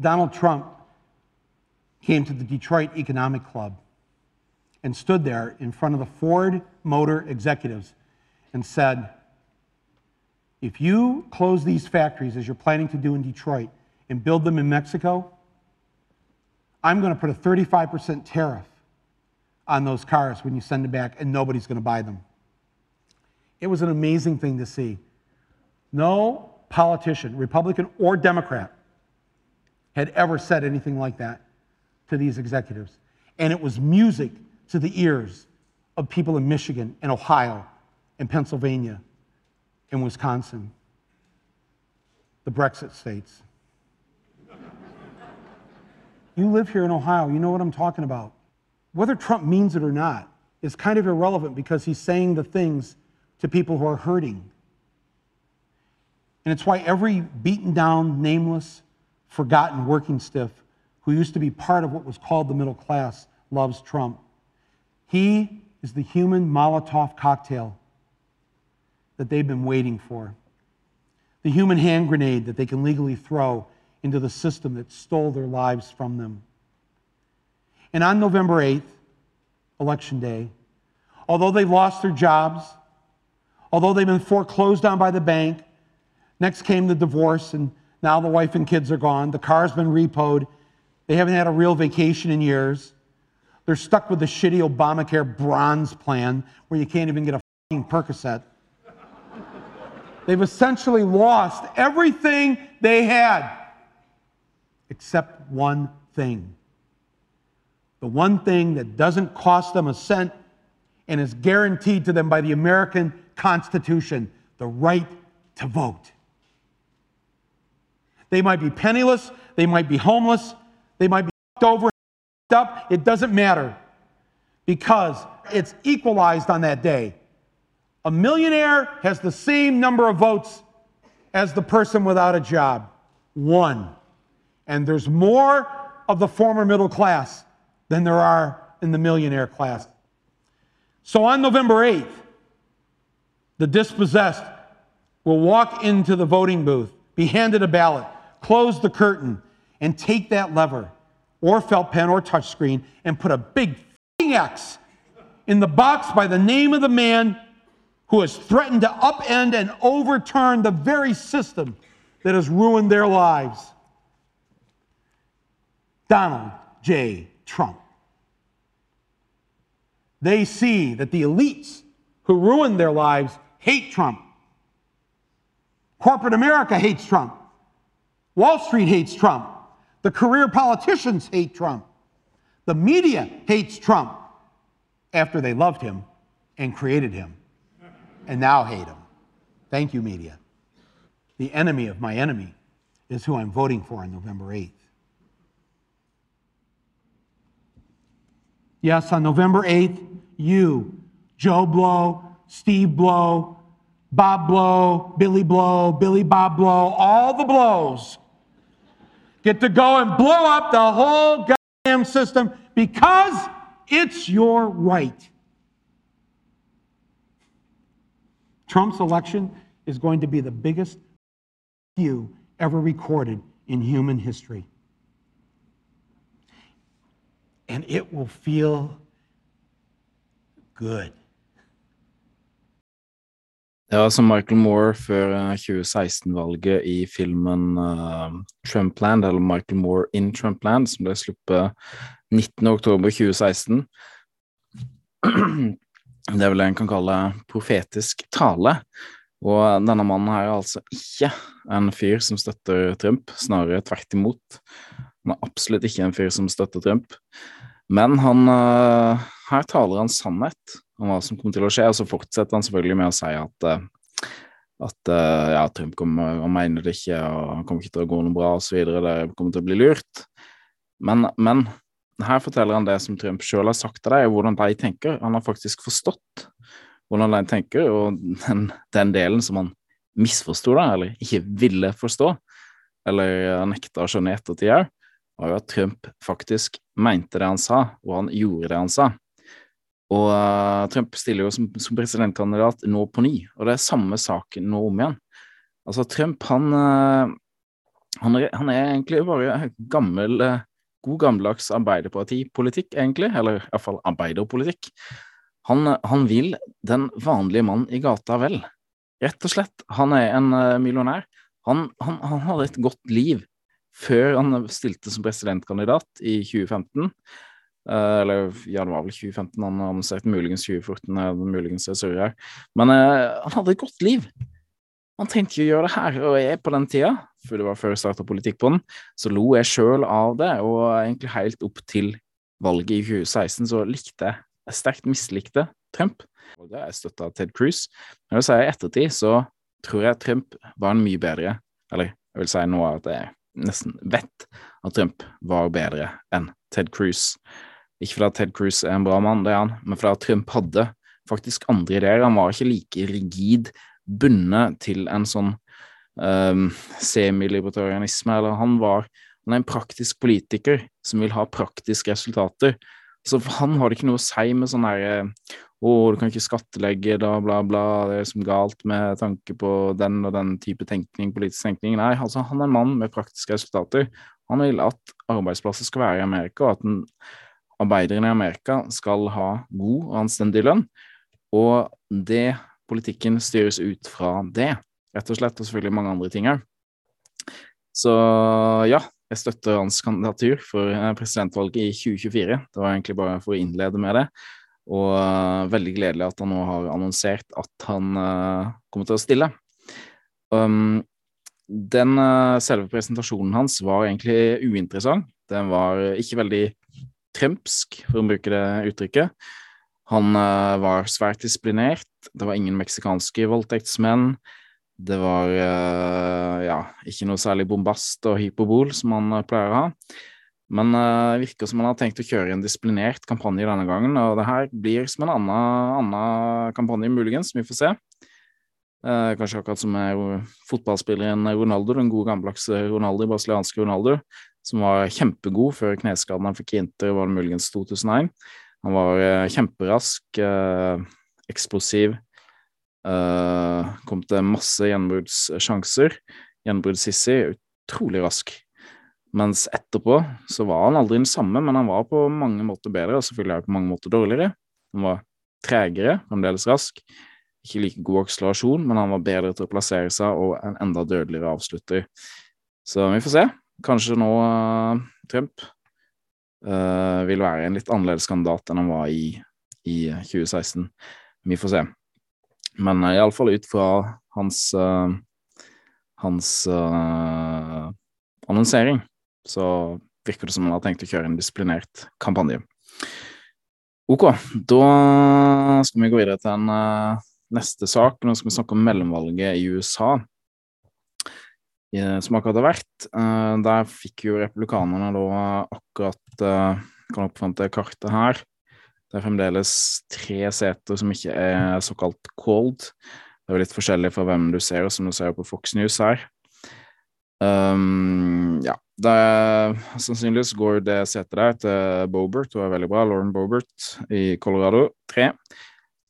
Donald Trump came to the Detroit Economic Club and stood there in front of the Ford Motor executives and said, If you close these factories as you're planning to do in Detroit and build them in Mexico, I'm going to put a 35% tariff on those cars when you send them back, and nobody's going to buy them. It was an amazing thing to see. No politician, Republican or Democrat, had ever said anything like that to these executives. And it was music to the ears of people in Michigan and Ohio and Pennsylvania and Wisconsin, the Brexit states. you live here in Ohio, you know what I'm talking about. Whether Trump means it or not is kind of irrelevant because he's saying the things to people who are hurting. And it's why every beaten down, nameless, forgotten working stiff who used to be part of what was called the middle class loves Trump. He is the human Molotov cocktail that they've been waiting for, the human hand grenade that they can legally throw into the system that stole their lives from them. And on November 8th, Election Day, although they lost their jobs, although they've been foreclosed on by the bank, next came the divorce, and now the wife and kids are gone. The car's been repoed. They haven't had a real vacation in years. They're stuck with the shitty Obamacare bronze plan where you can't even get a fucking Percocet. They've essentially lost everything they had except one thing. The one thing that doesn't cost them a cent and is guaranteed to them by the American Constitution the right to vote. They might be penniless, they might be homeless, they might be over up. It doesn't matter because it's equalized on that day. A millionaire has the same number of votes as the person without a job one. And there's more of the former middle class than there are in the millionaire class. So on November 8th, the dispossessed will walk into the voting booth, be handed a ballot, close the curtain, and take that lever or felt pen or touchscreen and put a big X in the box by the name of the man who has threatened to upend and overturn the very system that has ruined their lives. Donald J. Trump. They see that the elites who ruined their lives hate Trump. Corporate America hates Trump. Wall Street hates Trump. The career politicians hate Trump. The media hates Trump after they loved him and created him and now hate him. Thank you, media. The enemy of my enemy is who I'm voting for on November 8th. Yes, on November 8th, you, Joe Blow, Steve Blow, Bob Blow, Billy Blow, Billy Bob Blow, all the blows get to go and blow up the whole goddamn system because it's your right. Trump's election is going to be the biggest you ever recorded in human history. And it will feel good. Ja, som Michael Moore før 2016-valget eh, i filmen uh, Trumpland, eller Michael Moore in Trumpland, som ble sluppet 19.10.2016. det er vel det en kan kalle profetisk tale. Og denne mannen her er altså ikke en fyr som støtter Trump, snarere tvert imot. Han er absolutt ikke en fyr som støtter Trump. Men han, uh, her taler han sannhet om hva som kommer til å skje, og så fortsetter han selvfølgelig med å si at, uh, at uh, ja, Trump kommer, han mener det ikke, og han kommer ikke til å gå noe bra osv. Det kommer til å bli lurt. Men, men her forteller han det som Trump sjøl har sagt til deg, hvordan de tenker. Han har faktisk forstått hvordan de tenker, og den, den delen som han misforsto, eller ikke ville forstå, eller nekta å skjønne i ettertid òg, var jo at Trump faktisk mente det han sa, og han gjorde det han sa. Og uh, Trump stiller jo som, som, presidentkandidat nå på ny, og det er samme saken nå om igjen. Altså, Trump, han uh, han er, han er egentlig bare gammel, eh, god gammeldags arbeiderpartipolitikk, egentlig, eller iallfall arbeiderpolitikk. Han, han vil den vanlige mann i gata vel, rett og slett. Han er en millionær. Han, han, han, hadde et godt liv før han stilte som presidentkandidat i 2015. Eh, eller ja, det var vel 2015, han annonserte muligens 2014, muligens jeg surrer her. Men uh, han hadde et godt liv. Han trengte ikke å gjøre det her, og jeg på den tida, for det var før jeg starta politikk på den, så lo jeg sjøl av det, og egentlig helt opp til valget i 2016 så likte jeg, jeg sterkt mislikte Trump. Og det Jeg støtta Ted Cruz. Men jeg vil si i ettertid så tror jeg Trump var en mye bedre, eller jeg vil si nå at jeg nesten vet at Trump var bedre enn Ted Cruz. Ikke fordi Ted Cruz er en bra mann, det er han, men fordi Trump hadde faktisk andre ideer. Han var ikke like rigid bundet til en sånn um, semilibertarianisme, eller han var han er en praktisk politiker som vil ha praktiske resultater. Så for han har det ikke noe å si med sånn herre å, du kan ikke skattlegge, da, bla, bla, det er som galt med tanke på den og den type tenkning, politisk tenkning. Nei, altså, han er en mann med praktiske resultater. Han vil at arbeidsplasser skal være i Amerika, og at en arbeideren i Amerika skal ha god og anstendig lønn. Og det politikken styres ut fra det, rett og slett, og selvfølgelig mange andre ting òg. Så ja, jeg støtter hans kandidatur for eh, presidentvalget i 2024. Det var egentlig bare for å innlede med det. Og uh, veldig gledelig at han nå har annonsert at han uh, kommer til å stille. Um, den uh, selve presentasjonen hans var egentlig uinteressant. Den var ikke veldig trempsk, for å bruke det uttrykket. Han uh, var svært disiplinert. Det var ingen meksikanske voldtektsmenn. Det var uh, ja, ikke noe særlig bombast og hyperbol som han uh, pleier å ha. Men det virker som han har tenkt å kjøre en disiplinert kampanje denne gangen, og det her blir som en annen, kampanje, muligens. Vi får se. kanskje akkurat som med fotballspilleren Ronaldo, den gode gammeldagse Ronaldo, brasilianske Ronaldo, som var kjempegod før kneskaden han fikk i Inter, var det muligens 2001. Han var uh, kjemperask, uh, eksplosiv. Uh, kom til masse gjennombruddssjanser. Gjennombruddssissy, utrolig rask. Mens etterpå så var han aldri den samme, men han var på mange måter bedre, og selvfølgelig på mange måter dårligere. Han var tregere, fremdeles rask. Ikke like god akselerasjon, men han var bedre til å plassere seg og en enda dødeligere avslutter. Så vi får se. Kanskje nå Trump uh, vil være en litt annerledes kandidat enn han var i, i 2016. Vi får se. Men uh, iallfall ut fra hans uh, hans uh, annonsering, så virker det som han har tenkt å kjøre en disiplinert kampanje. Ok, da skal vi gå videre til en uh, neste sak. Nå skal vi snakke om mellomvalget i USA som akkurat har vært. Uh, der fikk jo republikanerne da akkurat uh, Kan oppfante kartet her. Det er fremdeles tre seter som ikke er såkalt called. Det er litt forskjellig fra hvem du ser, som du ser på Fox News her. Um, ja, det sannsynligvis går det setet der til Bobert, hun er veldig bra, Lauren Bobert i Colorado, 3,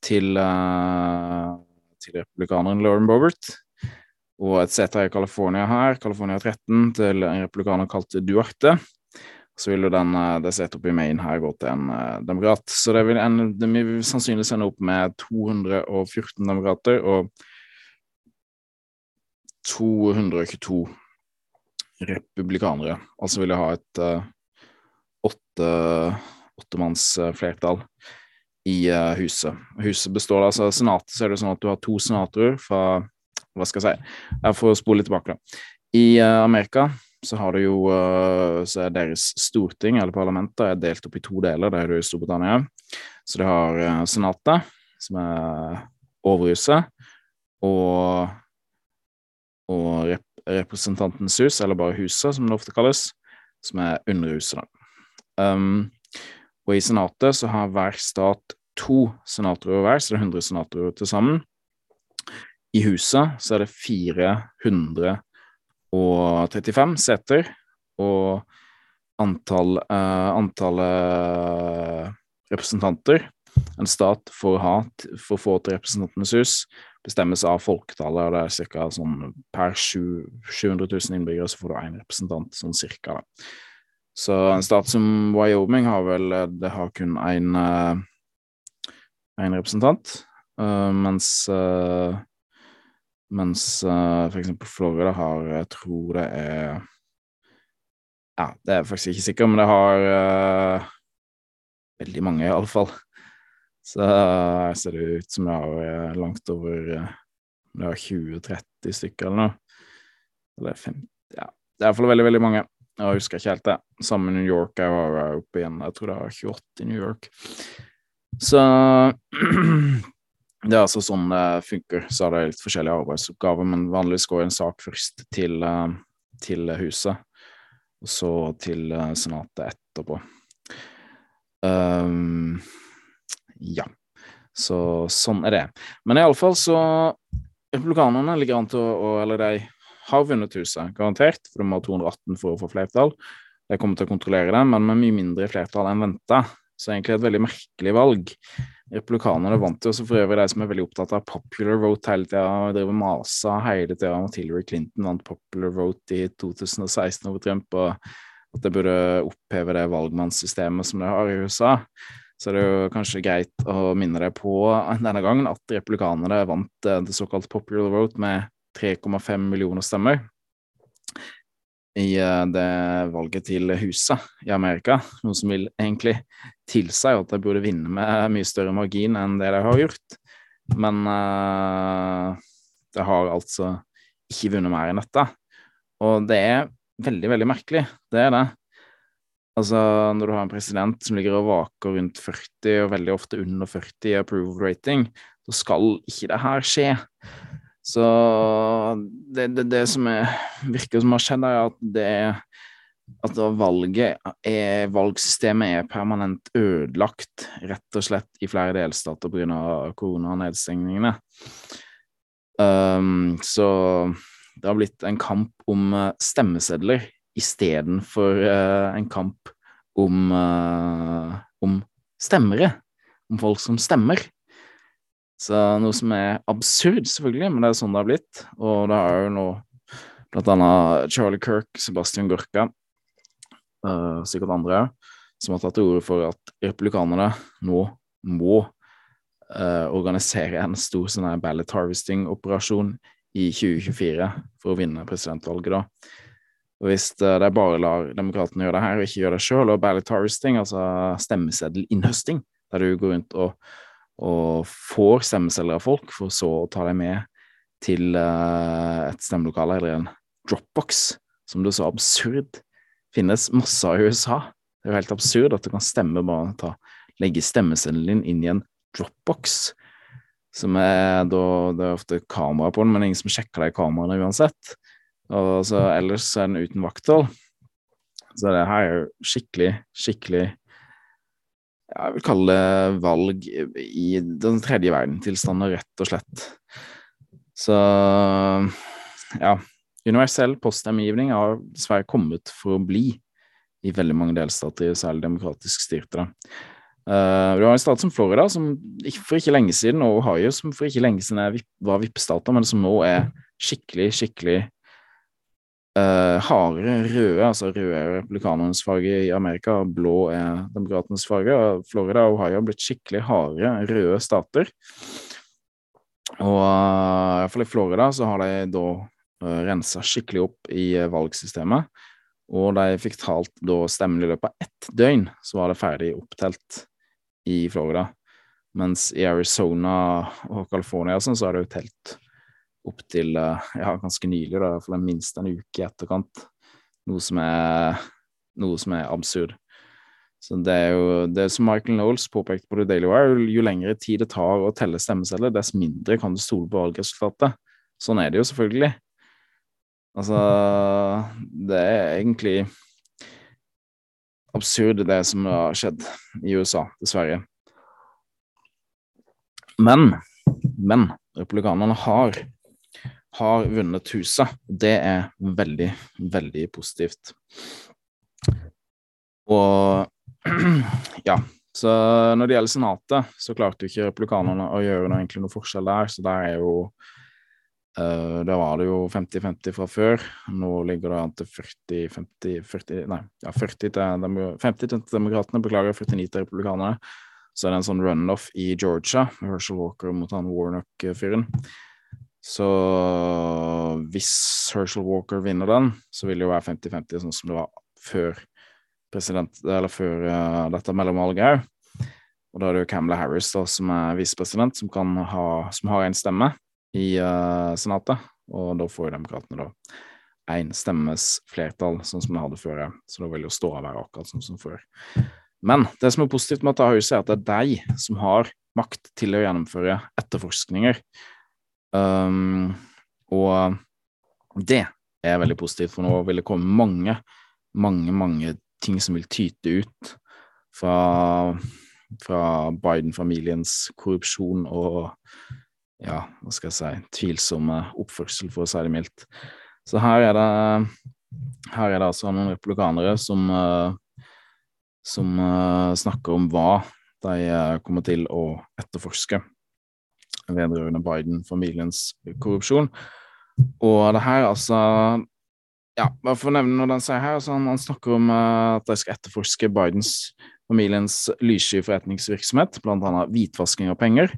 til, uh, til republikaneren Lauren Bobert og et sete i California her, California 13, til en republikaner kalt Duarte. Så vil jo den, eh, det setet oppe i Maine her gå til en uh, demokrat. Så det vil, en, det vil sannsynligvis ende opp med 214 demokrater og 222 republikanere. Altså vil jeg ha et uh, åtte, åttemannsflertall i uh, huset. Huset består altså Senatet så er det sånn at du har to senatorer fra hva skal jeg si? Jeg får spole litt tilbake, da. I uh, Amerika så har du jo uh, så er deres storting, eller parlamentet, er delt opp i to deler. Det er i Storbritannia. Så det har uh, Senatet, som er overhuset, og, og rep Representantens hus, eller bare Huset, som det ofte kalles, som er underhuset, da. Um, og i Senatet så har hver stat to senatorer hver, så det er 100 senatorer til sammen. I huset så er det 435 seter, og antall, eh, antallet representanter en stat får ha for å få til Representantenes hus, bestemmes av folketallet, og det er ca. sånn per 700 000 innbyggere så får du én representant, sånn cirka. Da. Så en stat som Wyoming har vel Det har kun én representant, uh, mens uh, mens uh, for eksempel Florida har Jeg tror det er Ja, det er faktisk ikke sikker, men det har uh, veldig mange, iallfall. Så her ser det ut som det har langt over Det har 20-30 stykker eller noe. Eller 50 Ja, det er iallfall veldig, veldig mange. Jeg husker ikke helt det. Samme New York jeg var oppe igjen. Jeg tror det var 28 i New York. Så det er altså sånn det funker. Så er det litt forskjellige arbeidsoppgaver, men vanligvis går en sak først til, til huset, og så til senatet etterpå. Um, ja. Så sånn er det. Men iallfall så Republikanerne ligger an til å Eller de har vunnet huset, garantert, for de har 218 for å få flertall. De kommer til å kontrollere det, men med mye mindre flertall enn venta. Så egentlig et veldig merkelig valg. Republikanerne vant jo også for øvrig de som er veldig opptatt av popular vote hele tida, og driver masa hele tida om at Hillary Clinton vant popular vote i 2016 over Trump, og at det burde oppheve det valgmannssystemet som de har i USA. Så det er jo kanskje greit å minne deg på denne gangen at republikanerne vant det såkalt popular vote med 3,5 millioner stemmer i det valget til huset i Amerika, noe som vil egentlig tilsi at de burde vinne med mye større margin enn det de har gjort. Men uh, de har altså ikke vunnet mer enn dette. Og det er veldig, veldig merkelig. Det er det. Altså, når du har en president som ligger og vaker rundt 40, og veldig ofte under 40 i approval rating, så skal ikke det her skje. Så det, det, det som er, virker som har skjedd, er at det er at valget er, valgsystemet er permanent ødelagt, rett og slett, i flere delstater pga. koronanedstengningene. Um, så det har blitt en kamp om stemmesedler istedenfor uh, en kamp om, uh, om stemmere. Om folk som stemmer. Så noe som er absurd, selvfølgelig, men det er sånn det har blitt. Og det har jo nå blant annet Charlie Kirk, Sebastian Gorka, sikkert andre òg, som har tatt til orde for at republikanerne nå må uh, organisere en stor sånn her ballot harvesting-operasjon i 2024 for å vinne presidentvalget, da. Og Hvis uh, de bare lar demokratene gjøre det her, og ikke gjøre det sjøl, og ballot harvesting, altså stemmeseddelinnhøsting, der du går rundt og og får stemmesedler av folk, for så å ta dem med til et stemmelokale eller en dropbox, som det så absurd finnes masse av i USA. Det er jo helt absurd at du kan stemme bare ta, legge stemmeseddelen din inn i en dropbox, som er da Det er ofte kamera på den, men ingen som sjekker de kameraene uansett. Og så ellers er den uten vakthold. Så det her er jo skikkelig, skikkelig jeg vil kalle det valg i den tredje verden-tilstander, rett og slett. Så ja. Universell poststemmegivning har dessverre kommet for å bli i veldig mange delstater, særlig demokratisk styrte. Uh, du har en stat som Florida, som for ikke lenge siden, og Ohio, som for ikke lenge siden var vippestater, men som nå er skikkelig, skikkelig Uh, harde røde, altså røde er republikanernes farge i Amerika, blå er demokratenes farge. og Florida og Ohio har blitt skikkelig harde, røde stater. Og uh, iallfall i Florida så har de da eh, rensa skikkelig opp i uh, valgsystemet. Og de fikk talt da stemmen i løpet av ett døgn, så var det ferdig opptelt i Florida. Mens i Arizona og California sånn, så er det jo telt opp til eh, ja, ganske nylig, da, iallfall minst en uke i etterkant. Noe som er, noe som er absurd. Så det er jo det som Michael Knowles påpekte på The Daily Wire, jo lengre tid det tar å telle stemmesedler, dess mindre kan du stole på valgresultatet. Sånn er det jo selvfølgelig. Altså, det er egentlig absurd, det som har skjedd i USA, dessverre. Men, men republikanerne har har vunnet huset. Det er veldig, veldig positivt. Og ja, Så når det gjelder Senatet, så klarte jo ikke republikanerne å gjøre noe, egentlig noe forskjell der, så der er jo uh, Der var det jo 50-50 fra før. Nå ligger det an til 40-50 40, Nei, ja, 40 til, 50 til demokratene, beklager, 49 til republikanerne. Så er det en sånn runoff i Georgia, med Herschel Walker mot han Warnock-fyren. Så hvis Herschel Walker vinner den, så vil det jo være 50-50, sånn som det var før president, eller før uh, dette mellomvalget òg. Og da er det jo Camela Harris da, som er visepresident, som, som har en stemme i uh, Senatet. Og da får jo demokratene da én stemmes flertall, sånn som de hadde før. Så da vil jo ståa være akkurat sånn som før. Men det som er positivt med dette huset, er at det er de som har makt til å gjennomføre etterforskninger. Um, og det er veldig positivt, for nå vil det komme mange, mange, mange ting som vil tyte ut fra, fra Biden-familiens korrupsjon og ja, hva skal jeg si, tvilsomme oppførsel, for å si det mildt. Så her er det, her er det altså noen republikanere som, uh, som uh, snakker om hva de uh, kommer til å etterforske vedrørende Biden-familiens korrupsjon. Og det her, altså ja, bare for å nevne noe den sier her, altså han, han, snakker om at de skal etterforske Bidens familiens lyssky forretningsvirksomhet, annet hvitvasking av penger,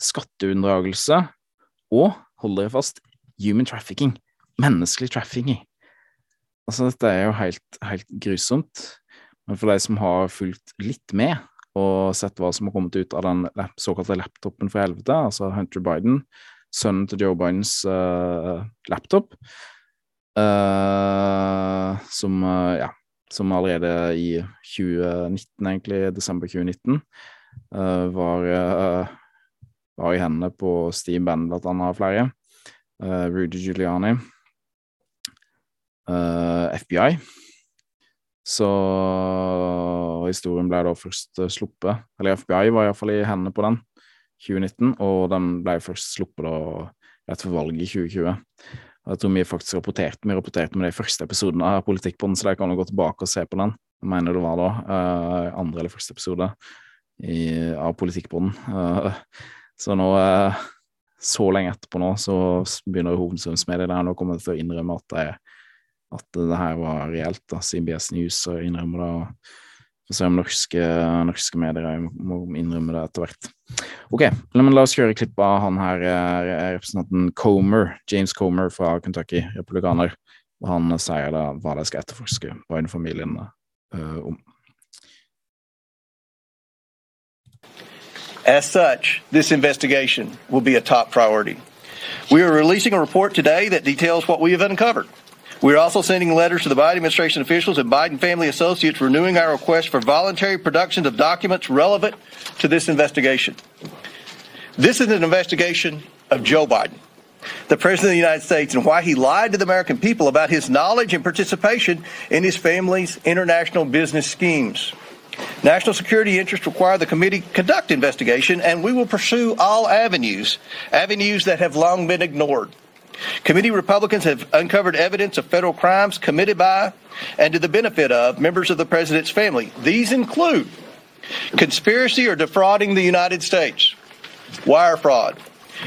skatteunndragelse og, hold dere fast, human trafficking, menneskelig trafficking. Altså, dette er jo helt, helt grusomt, men for de som har fulgt litt med og sett hva som har kommet ut av den såkalte laptopen for helvete, altså Hunter Biden, sønnen til Joe Bidens uh, laptop, Uh, som, uh, ja, som allerede i 2019, egentlig, desember 2019, uh, eh, var, var, i hendene på Steve Bannon, blant annet, flere. Rudy Giuliani. FBI. Så historien ble da først sluppet, eller FBI var iallfall i hendene på den, 2019, og den ble først sluppet da rett før valget i 2020. Jeg tror vi faktisk rapporterte vi rapporterte med de første episodene av Politikkpodden, så dere kan jo gå tilbake og se på den. Jeg mener det var da uh, andre eller første episode i, av Politikkpodden. Uh, så nå, uh, så lenge etterpå nå, så begynner hovedstrømsmediet der nå kommer til å innrømme at det, at det her var reelt. da, CBS News og innrømmer det. og Får se om norske, norske medier må innrømme det etter hvert. Ok, la oss kjøre klipp av han her, eh, representanten Comer, James Comer fra Kentucky, republikaner. Og han sier da hva de skal etterforske Biden-familien uh, om. As such, this investigation will be a top priority. We are releasing a report today that details what we have uncovered. We are also sending letters to the Biden administration officials and Biden family associates renewing our request for voluntary production of documents relevant to this investigation. This is an investigation of Joe Biden, the President of the United States, and why he lied to the American people about his knowledge and participation in his family's international business schemes. National security interests require the committee conduct investigation, and we will pursue all avenues, avenues that have long been ignored. Committee Republicans have uncovered evidence of federal crimes committed by and to the benefit of members of the president's family. These include conspiracy or defrauding the United States, wire fraud,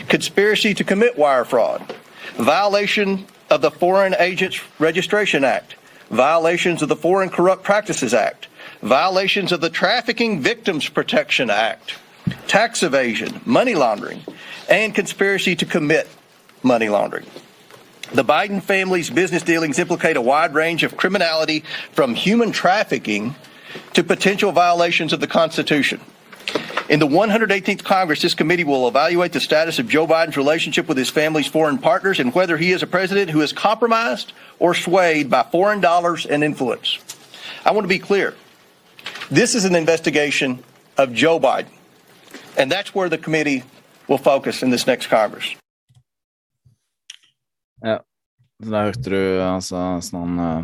conspiracy to commit wire fraud, violation of the Foreign Agents Registration Act, violations of the Foreign Corrupt Practices Act, violations of the Trafficking Victims Protection Act, tax evasion, money laundering, and conspiracy to commit money laundering. The Biden family's business dealings implicate a wide range of criminality from human trafficking to potential violations of the Constitution. In the 118th Congress, this committee will evaluate the status of Joe Biden's relationship with his family's foreign partners and whether he is a president who is compromised or swayed by foreign dollars and influence. I want to be clear. This is an investigation of Joe Biden, and that's where the committee will focus in this next Congress. Ja. Der hørte du altså sånn uh,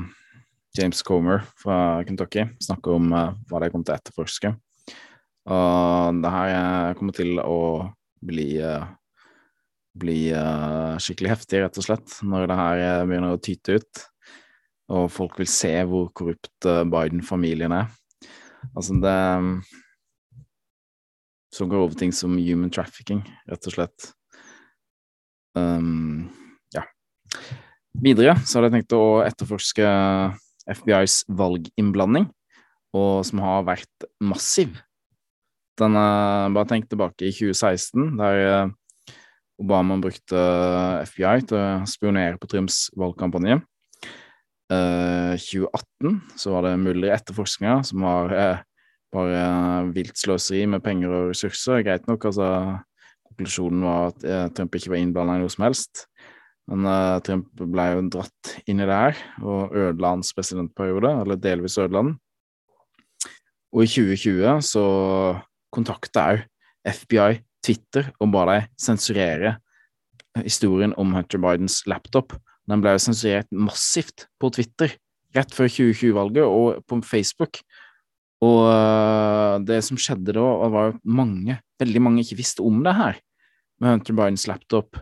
James Comer fra Kentucky snakke om uh, hva de kommer til å etterforske. Og det her kommer til å bli uh, bli skikkelig heftig, rett og slett, når det her begynner å tyte ut. Og folk vil se hvor korrupt Biden-familien er. Altså, det som går over ting som human trafficking, rett og slett. Um, ja. Videre så hadde jeg tenkt å etterforske FBIs valginnblanding, og som har vært massiv. Den, uh, bare tenk tilbake i 2016, der uh, Obama brukte FBI til å spionere på Trumps valgkampanje. Uh, 2018 så var det mulige etterforskninger som var eh, bare vilt sløseri med penger og ressurser. Greit nok, altså konklusjonen var at eh, Trump ikke var innblanda i noe som helst. Men Trump ble jo dratt inn i det her og ødela hans presidentperiode, eller delvis ødela den. Og i 2020 så kontakta òg FBI Twitter og ba dem sensurere historien om Hunter Bidens laptop. Den ble jo sensurert massivt på Twitter rett før 2020-valget og på Facebook. Og uh, det som skjedde da, var at mange, veldig mange ikke visste om det her med Hunter Bidens laptop.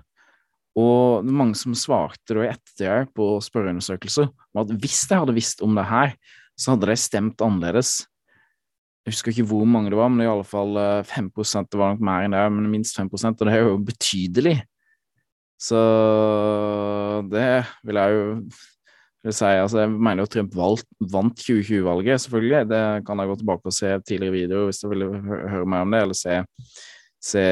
Og det var mange som svarte da i ettertid på spørreundersøkelser om at hvis de hadde visst om det her, så hadde de stemt annerledes. Jeg husker ikke hvor mange det var, men i alle fall 5 Det var nok mer enn det, men minst 5% og det er jo betydelig. Så det vil jeg jo vil si, altså Jeg mener jo Trump valgt, vant 2020-valget, selvfølgelig. Det kan jeg gå tilbake og se tidligere videoer hvis du vil høre mer om det, eller se, se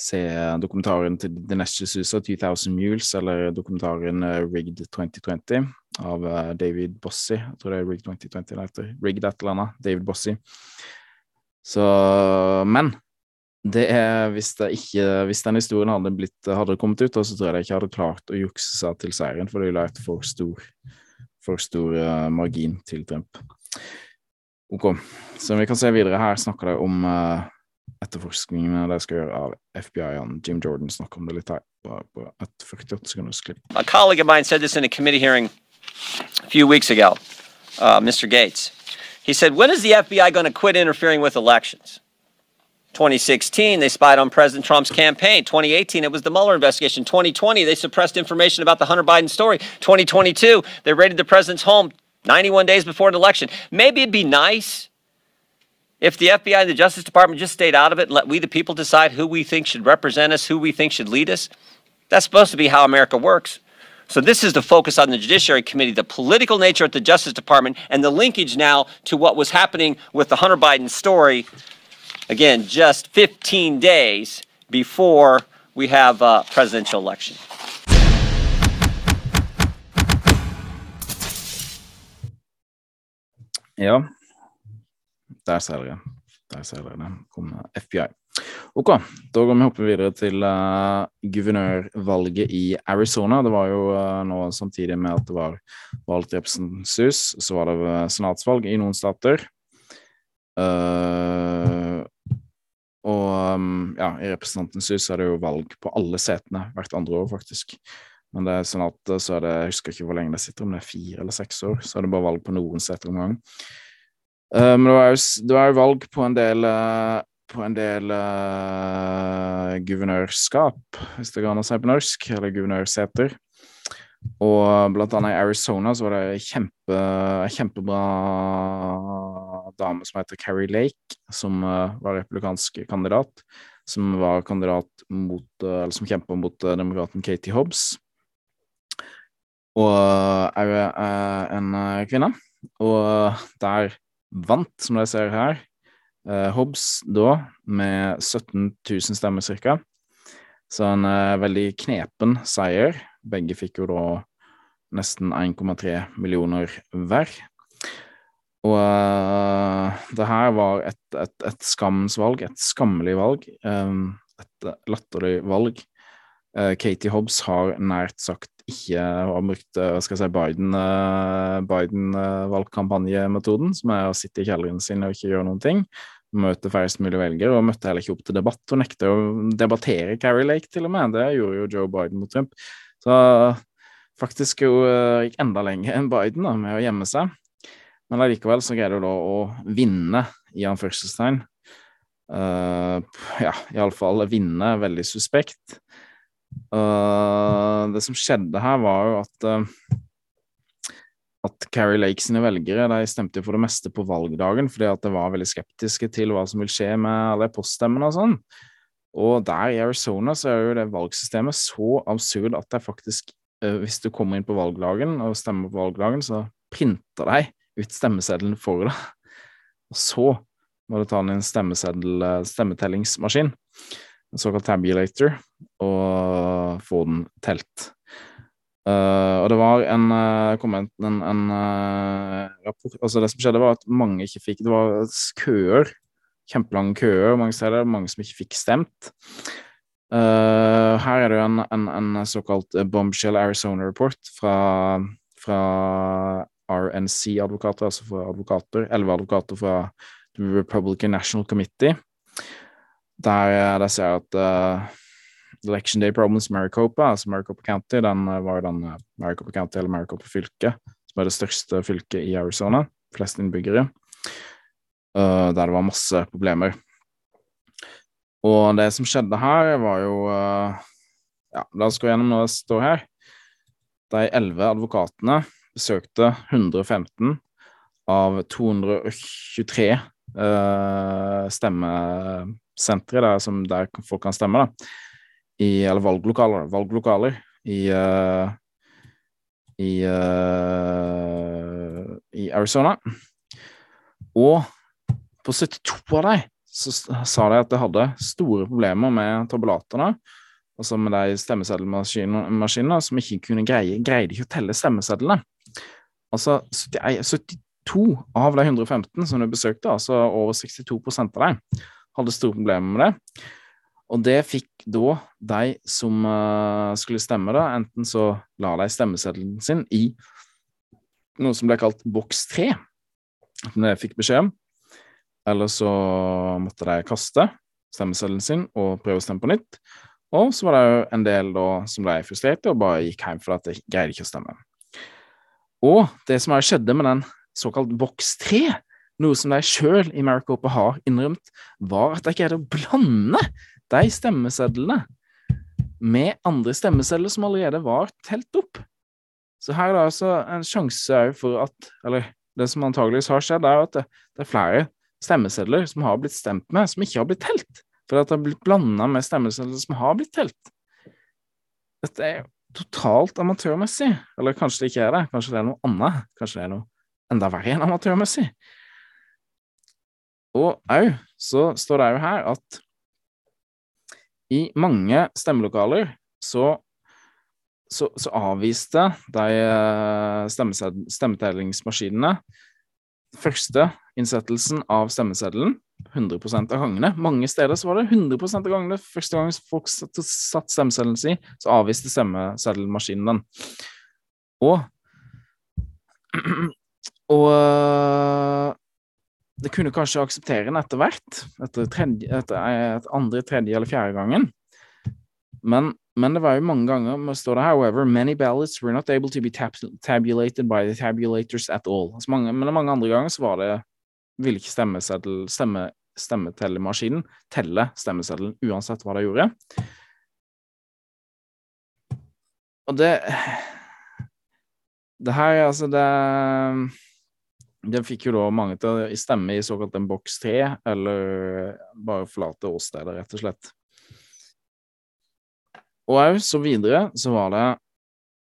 se dokumentaren til Dinesh D'Souza, 2000 Mules, eller dokumentaren uh, Rigged 2020 av uh, David Bossy. Jeg tror det er Rigged 2020 det heter. Rigged et eller annet. David Bossy. Så Men det er hvis, det ikke, hvis den historien hadde, blitt, hadde kommet ut, så tror jeg de ikke hadde klart å jukse seg til seieren, for det ville vært for stor, for stor uh, margin til Trump. Ok, så vi kan se videre her snakker de om uh, etterforskningene de skal gjøre av FBI-en. Jim Jordan snakker om det litt her. Bare på et 48 sekunders klipp. A colleague of mine said this in a committee hearing a few weeks uh, Mr. Gates. He said, when is the FBI going to quit interfering with elections? 2016, they spied on President Trump's campaign. 2018, it was the Mueller investigation. 2020, they suppressed information about the Hunter Biden story. 2022, they raided the president's home 91 days before an election. Maybe it'd be nice if the FBI and the Justice Department just stayed out of it and let we, the people, decide who we think should represent us, who we think should lead us. That's supposed to be how America works. So this is the focus on the Judiciary Committee, the political nature at the Justice Department, and the linkage now to what was happening with the Hunter Biden story Again, just 15 days before we have a presidential election. Ja, der ser dere. Der ser dere det. Kommer FBI. Ok, da går vi hoppe videre til uh, guvernørvalget i Arizona. Det var jo uh, nå samtidig med at det var valgt representanthus, så var det uh, senatsvalg i noen stater. Uh, og um, ja, i Representantens hus er det jo valg på alle setene hvert andre år, faktisk. Men det er sånn at så er det, jeg husker ikke hvor lenge det sitter, om det er fire eller seks år, så er det bare valg på noen seter om gangen. Uh, men det var, jo, det var jo valg på en del uh, på en del uh, guvernørskap, hvis det går an å si på norsk, eller guvernørseter. Og blant annet i Arizona så var det kjempe, kjempebra dame som heter Carrie Lake, som uh, var republikansk kandidat. Som var kandidat mot, uh, eller som kjempa mot uh, demokraten Katie Hobbs. Og er en kvinne. Og der vant, som dere ser her, Hobbs da med 17 000 stemmer ca. Så en veldig knepen seier. Begge fikk jo da nesten 1,3 millioner hver. Og uh, det her var et, et, et skammens et skammelig valg. Um, et latterlig valg. Uh, Katie Hobbs har nært sagt ikke har brukt skal jeg si, Biden, uh, Biden-valgkampanjemetoden, som er å sitte i kjelleren sin og ikke gjøre noen ting. Møte færrest mulig velgere, og møtte heller ikke opp til debatt. Hun nekter å debattere Carrie Lake, til og med. Det gjorde jo Joe Biden mot Trump. Så faktisk jo gikk enda lenger enn Biden da, med å gjemme seg. Men allikevel så greide hun da å vinne, i anførselstegn. Uh, ja, iallfall vinne, veldig suspekt. Uh, det som skjedde her, var jo at uh, at Carrie Lake sine velgere de stemte for det meste på valgdagen fordi at de var veldig skeptiske til hva som vil skje med alle poststemmene og sånn. Og der i Arizona så er jo det valgsystemet så absurd at det faktisk, eh, hvis du kommer inn på valgdagen og stemmer på valgdagen, så printer de ut stemmeseddelen for deg. Og så må du ta den i en stemmeseddel, eh, stemmetellingsmaskin, en såkalt tabulator, og få den telt. Uh, og det var en uh, komment, en, en uh, rapport Altså, det som skjedde, var at mange ikke fikk Det var køer, kjempelange køer mange steder, mange som ikke fikk stemt. her er det jo en, en, en såkalt Bombshell Arizona Report fra, fra RNC-advokater, altså fra advokater, elleve advokater fra The Republican National Committee, der de ser at Election Day Problems Maricopa, altså Maricopa County, den eh, var den eh, Maricopa County eller Maricopa fylke, som er det største fylket i Arizona, flest innbyggere, uh, der det var masse problemer. Og det som skjedde her, var jo uh, Ja, la oss gå gjennom når det står her. De elleve advokatene besøkte 115 av 223 uh, stemmesentre der, der folk kan stemme. da i Eller valglokaler, valglokaler i uh, i, uh, i Arizona. Og på 72 av dem så sa de at de hadde store problemer med tabulatene, altså med de stemmeseddelmaskinene som ikke kunne greie greide ikke å telle stemmesedlene. Altså 72 av de 115 som de besøkte, altså over 62 av dem, hadde store problemer med det. Og det fikk da de som uh, skulle stemme, da, enten så la de stemmeseddelen sin i noe som ble kalt boks 3, som de fikk beskjed om, eller så måtte de kaste stemmeseddelen sin og prøve å stemme på nytt. Og så var det jo en del da som ble frustrerte og bare gikk hjem for at de greide ikke å stemme. Og det som skjedde med den såkalt boks 3, noe som de sjøl i Maricopa har innrømt, var at de greide å blande de stemmesedlene med andre stemmesedler som allerede var telt opp. Så her er det altså en sjanse for at Eller det som antageligvis har skjedd, er at det, det er flere stemmesedler som har blitt stemt med, som ikke har blitt telt. For at det har blitt blanda med stemmesedler som har blitt telt. Dette er totalt amatørmessig. Eller kanskje det ikke er det. Kanskje det er noe annet. Kanskje det er noe enda verre enn amatørmessig. Og au, så står det jo her at i mange stemmelokaler så, så, så avviste de eh, stemmetellingsmaskinene første innsettelsen av stemmeseddelen 100 av gangene. Mange steder så var det 100 av gangene første gang folk satt stemmeseddelen sin, så avviste stemmeseddelmaskinen den. Og og eh, det kunne kanskje akseptere den etter hvert, etter, tredje, etter et andre, tredje eller fjerde gangen. Men, men, det var jo mange ganger med står det however, many ballots were not able to be tab tabulated by the tabulators at all. Altså mange, men mange andre ganger så var det ville ikke stemmeseddel, stemme, stemmetellemaskinen telle stemmeseddelen uansett hva de gjorde. Og det Det her, altså, det den fikk jo da mange til å stemme i såkalt en boks tre, eller bare forlate åstedet, rett og slett. Og òg så videre så var det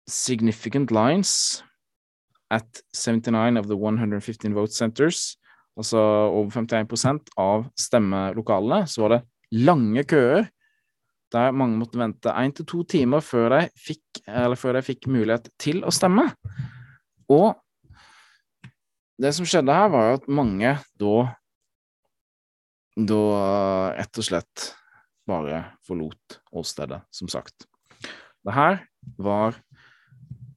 significant lines at 79 of the 115 vote centers, altså over 51% av stemmelokalene, så var det lange køer der mange måtte vente én til to timer før de, fikk, før de fikk mulighet til å stemme. Og det som skjedde her, var jo at mange da da rett og slett bare forlot åstedet, som sagt. Det her var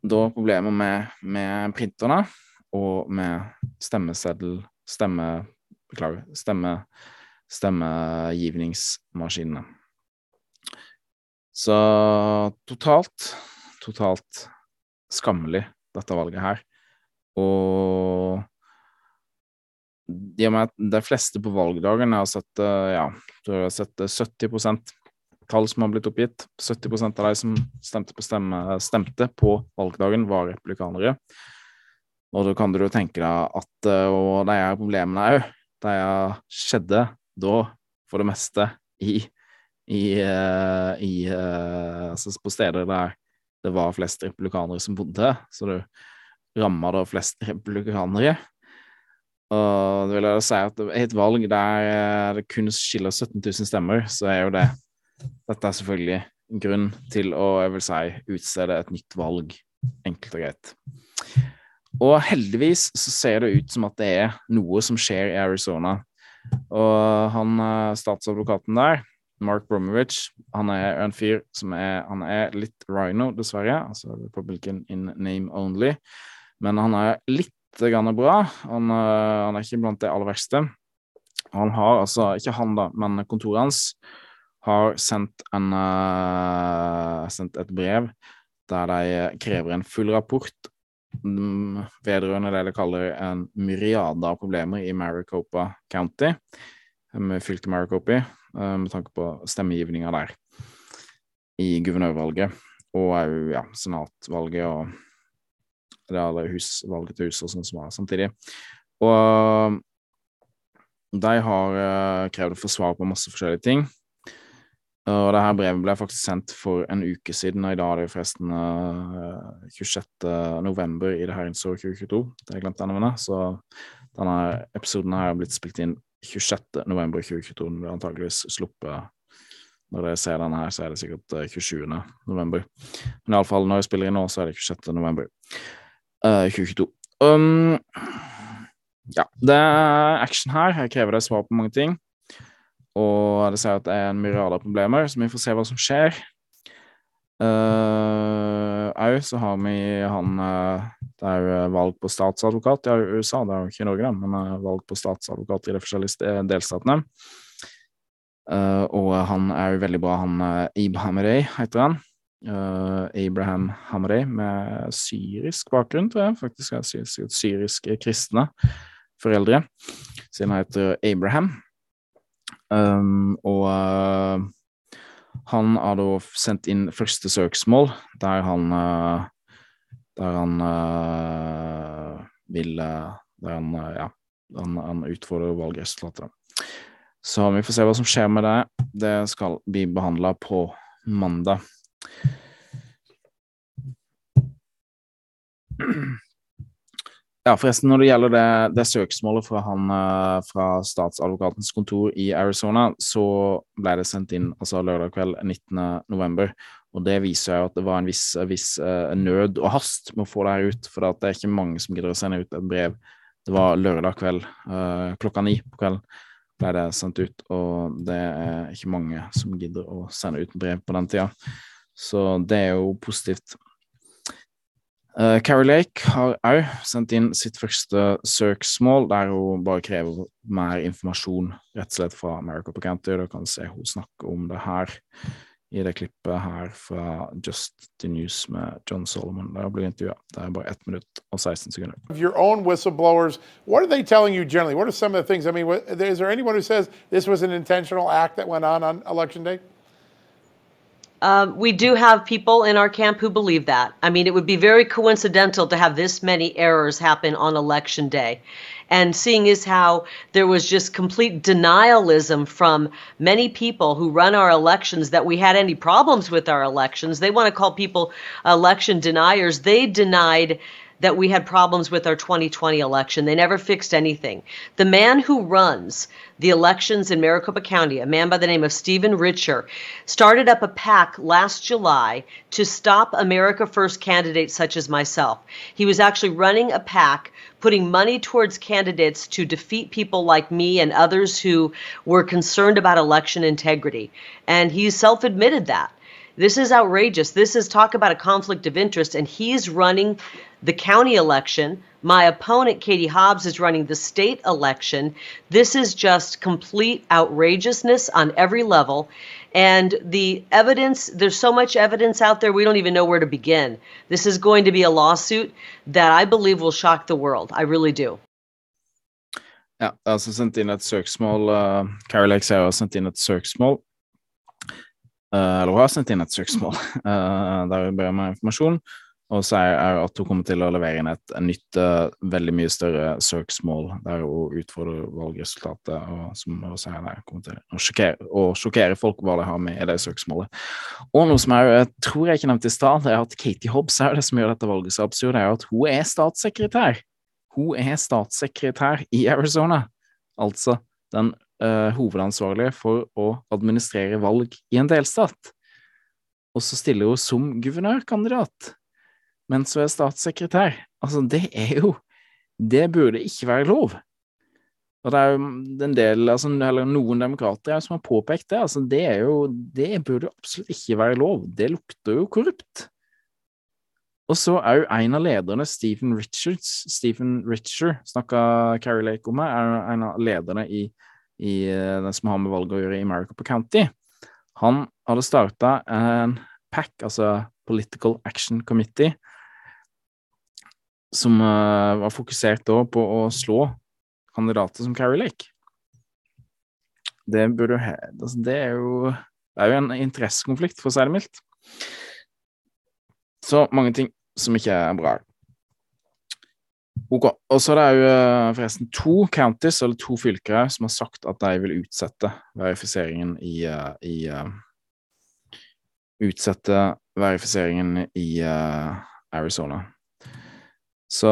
da problemer med, med printerne og med stemmeseddel Stemme Beklager. Stemme, stemmegivningsmaskinene. Så totalt, totalt skammelig, dette valget her. Og i og med at de fleste på valgdagen har sett eh, ja, har sett 70 eh, tall som har blitt oppgitt. 70% av de som stemte på, stemme, stemte på valgdagen, var republikanere. Og da kan du jo tenke deg at eh, og de her problemene òg, de skjedde da, for det meste, i, i, eh, i eh, Altså på steder der det var flest republikanere som bodde, så du ramma da flest republikanere. Og det vil jeg si at i et valg der det kun skiller 17 000 stemmer, så er jo det Dette er selvfølgelig grunn til å, jeg vil si, utstede et nytt valg, enkelt og greit. Og heldigvis så ser det ut som at det er noe som skjer i Arizona. Og han statsadvokaten der, Mark Bromovich, han er en fyr som er Han er litt rhino, dessverre, altså Republican in name only, men han er litt grann bra. Han, han er ikke blant de aller verste. Han har altså, ikke han da, men kontoret hans har sendt, en, uh, sendt et brev der de krever en full rapport um, vedrørende det de kaller en myriade av problemer i Maricopa County, med fylket Maricopa, uh, med tanke på stemmegivninga der i guvernørvalget og òg ja, senatvalget og det hus, valget til hus og sånn som var samtidig. Og de har uh, krevd å få svar på masse forskjellige ting. Og det her brevet ble faktisk sendt for en uke siden, og i dag er det forresten uh, 26. november i det herrens år 2022. Det har jeg glemt å nevne, så denne episoden her har blitt spilt inn 26. november 2022. Den blir antageligvis sluppet når dere ser denne her, så er det sikkert 27. november. Men iallfall når jeg spiller inn nå, så er det 26. november 2022. Um, ja, det er action her. Her krever det svar på mange ting. Og det sier at det er en myriade av problemer, så vi får se hva som skjer. Au, uh, så har vi han uh, Det er jo valg på statsadvokat i USA, det er jo ikke i Norge, da, men uh, valg på statsadvokat i de forskjellige delstatene. og han er jo veldig bra, han Ibrahim Rey heter han. Abraham Hamarey med syrisk bakgrunn, tror jeg. Faktisk er syriske kristne foreldre, siden han heter Abraham. Um, og uh, han har da sendt inn første søksmål, der han uh, Der han uh, vil Der han, ja, han, han utfordrer valgresultatet. Så vi får se hva som skjer med det. Det skal bli behandla på mandag. Ja, forresten, når det gjelder det, det søksmålet fra, han, eh, fra statsadvokatens kontor i Arizona, så ble det sendt inn altså lørdag kveld 19. november. Og det viser jo at det var en viss, viss uh, nød og hast med å få det her ut, for det er ikke mange som gidder å sende ut et brev. Det var lørdag kveld uh, klokka ni på kvelden ble det sendt ut, og det er ikke mange som gidder å sende ut brev på den tida. Så det er jo positivt. Uh, Carrie Lake har òg sendt inn sitt første søksmål, der hun bare krever mer informasjon rett og slett fra America County. Dere kan se hun snakke om det her i det klippet her fra Just the News med John Solomon. Der blir intervjua. Det er bare 1 minutt og 16 sekunder. Your own whistleblowers, what are they telling you generally? What are some of the things? I mean, is there anyone who says this was an intentional act that went on on election day? Um, we do have people in our camp who believe that. I mean, it would be very coincidental to have this many errors happen on election day. And seeing as how there was just complete denialism from many people who run our elections that we had any problems with our elections, they want to call people election deniers. They denied that we had problems with our 2020 election. They never fixed anything. The man who runs the elections in Maricopa County, a man by the name of Stephen Richer, started up a PAC last July to stop America First candidates such as myself. He was actually running a PAC putting money towards candidates to defeat people like me and others who were concerned about election integrity. And he self admitted that. This is outrageous. This is talk about a conflict of interest, and he's running the county election. My opponent, Katie Hobbs, is running the state election. This is just complete outrageousness on every level. And the evidence, there's so much evidence out there, we don't even know where to begin. This is going to be a lawsuit that I believe will shock the world. I really do. Ja, det er altså sendt inn et søksmål. Uh, Carol X har sendt inn et søksmål Eh, eller hun har sendt inn et søksmål uh, der hun ber om informasjon. Og så er, er at hun kommer til å levere inn et, nytt, uh, veldig mye større søksmål der hun utfordrer valgresultatet, og som også er der, kommer til å sjokkere, å sjokkere folk hva de har med i det søksmålet. Og noe som jeg tror jeg ikke nevnte i stad, er at Katie Hobbs er det som gjør dette valget så absurd, er at hun er statssekretær. Hun er statssekretær i Arizona, altså den uh, hovedansvarlige for å administrere valg i en delstat. Og så stiller hun som guvernørkandidat mens hun er statssekretær. Altså, det er jo Det burde ikke være lov. Og det er jo en del, altså, eller noen demokrater som har påpekt det. altså Det er jo, det burde absolutt ikke være lov. Det lukter jo korrupt. Og så er jo en av lederne, Stephen Richards, Stephen Richer, snakka Carrie Lake om er en av lederne i, i eh, den som har med valget å gjøre i Maricopa County. Han hadde starta en PAC, altså Political Action Committee, som uh, var fokusert da på å slå kandidater som Carrie Lake. Det burde altså Det er jo Det er jo en interessekonflikt, for å si det mildt. Så mange ting som ikke er bra. Ok. Og så er det jo uh, forresten to counties, eller to fylker som har sagt at de vil utsette verifiseringen i, uh, Utsette verifiseringen i Arizona. Så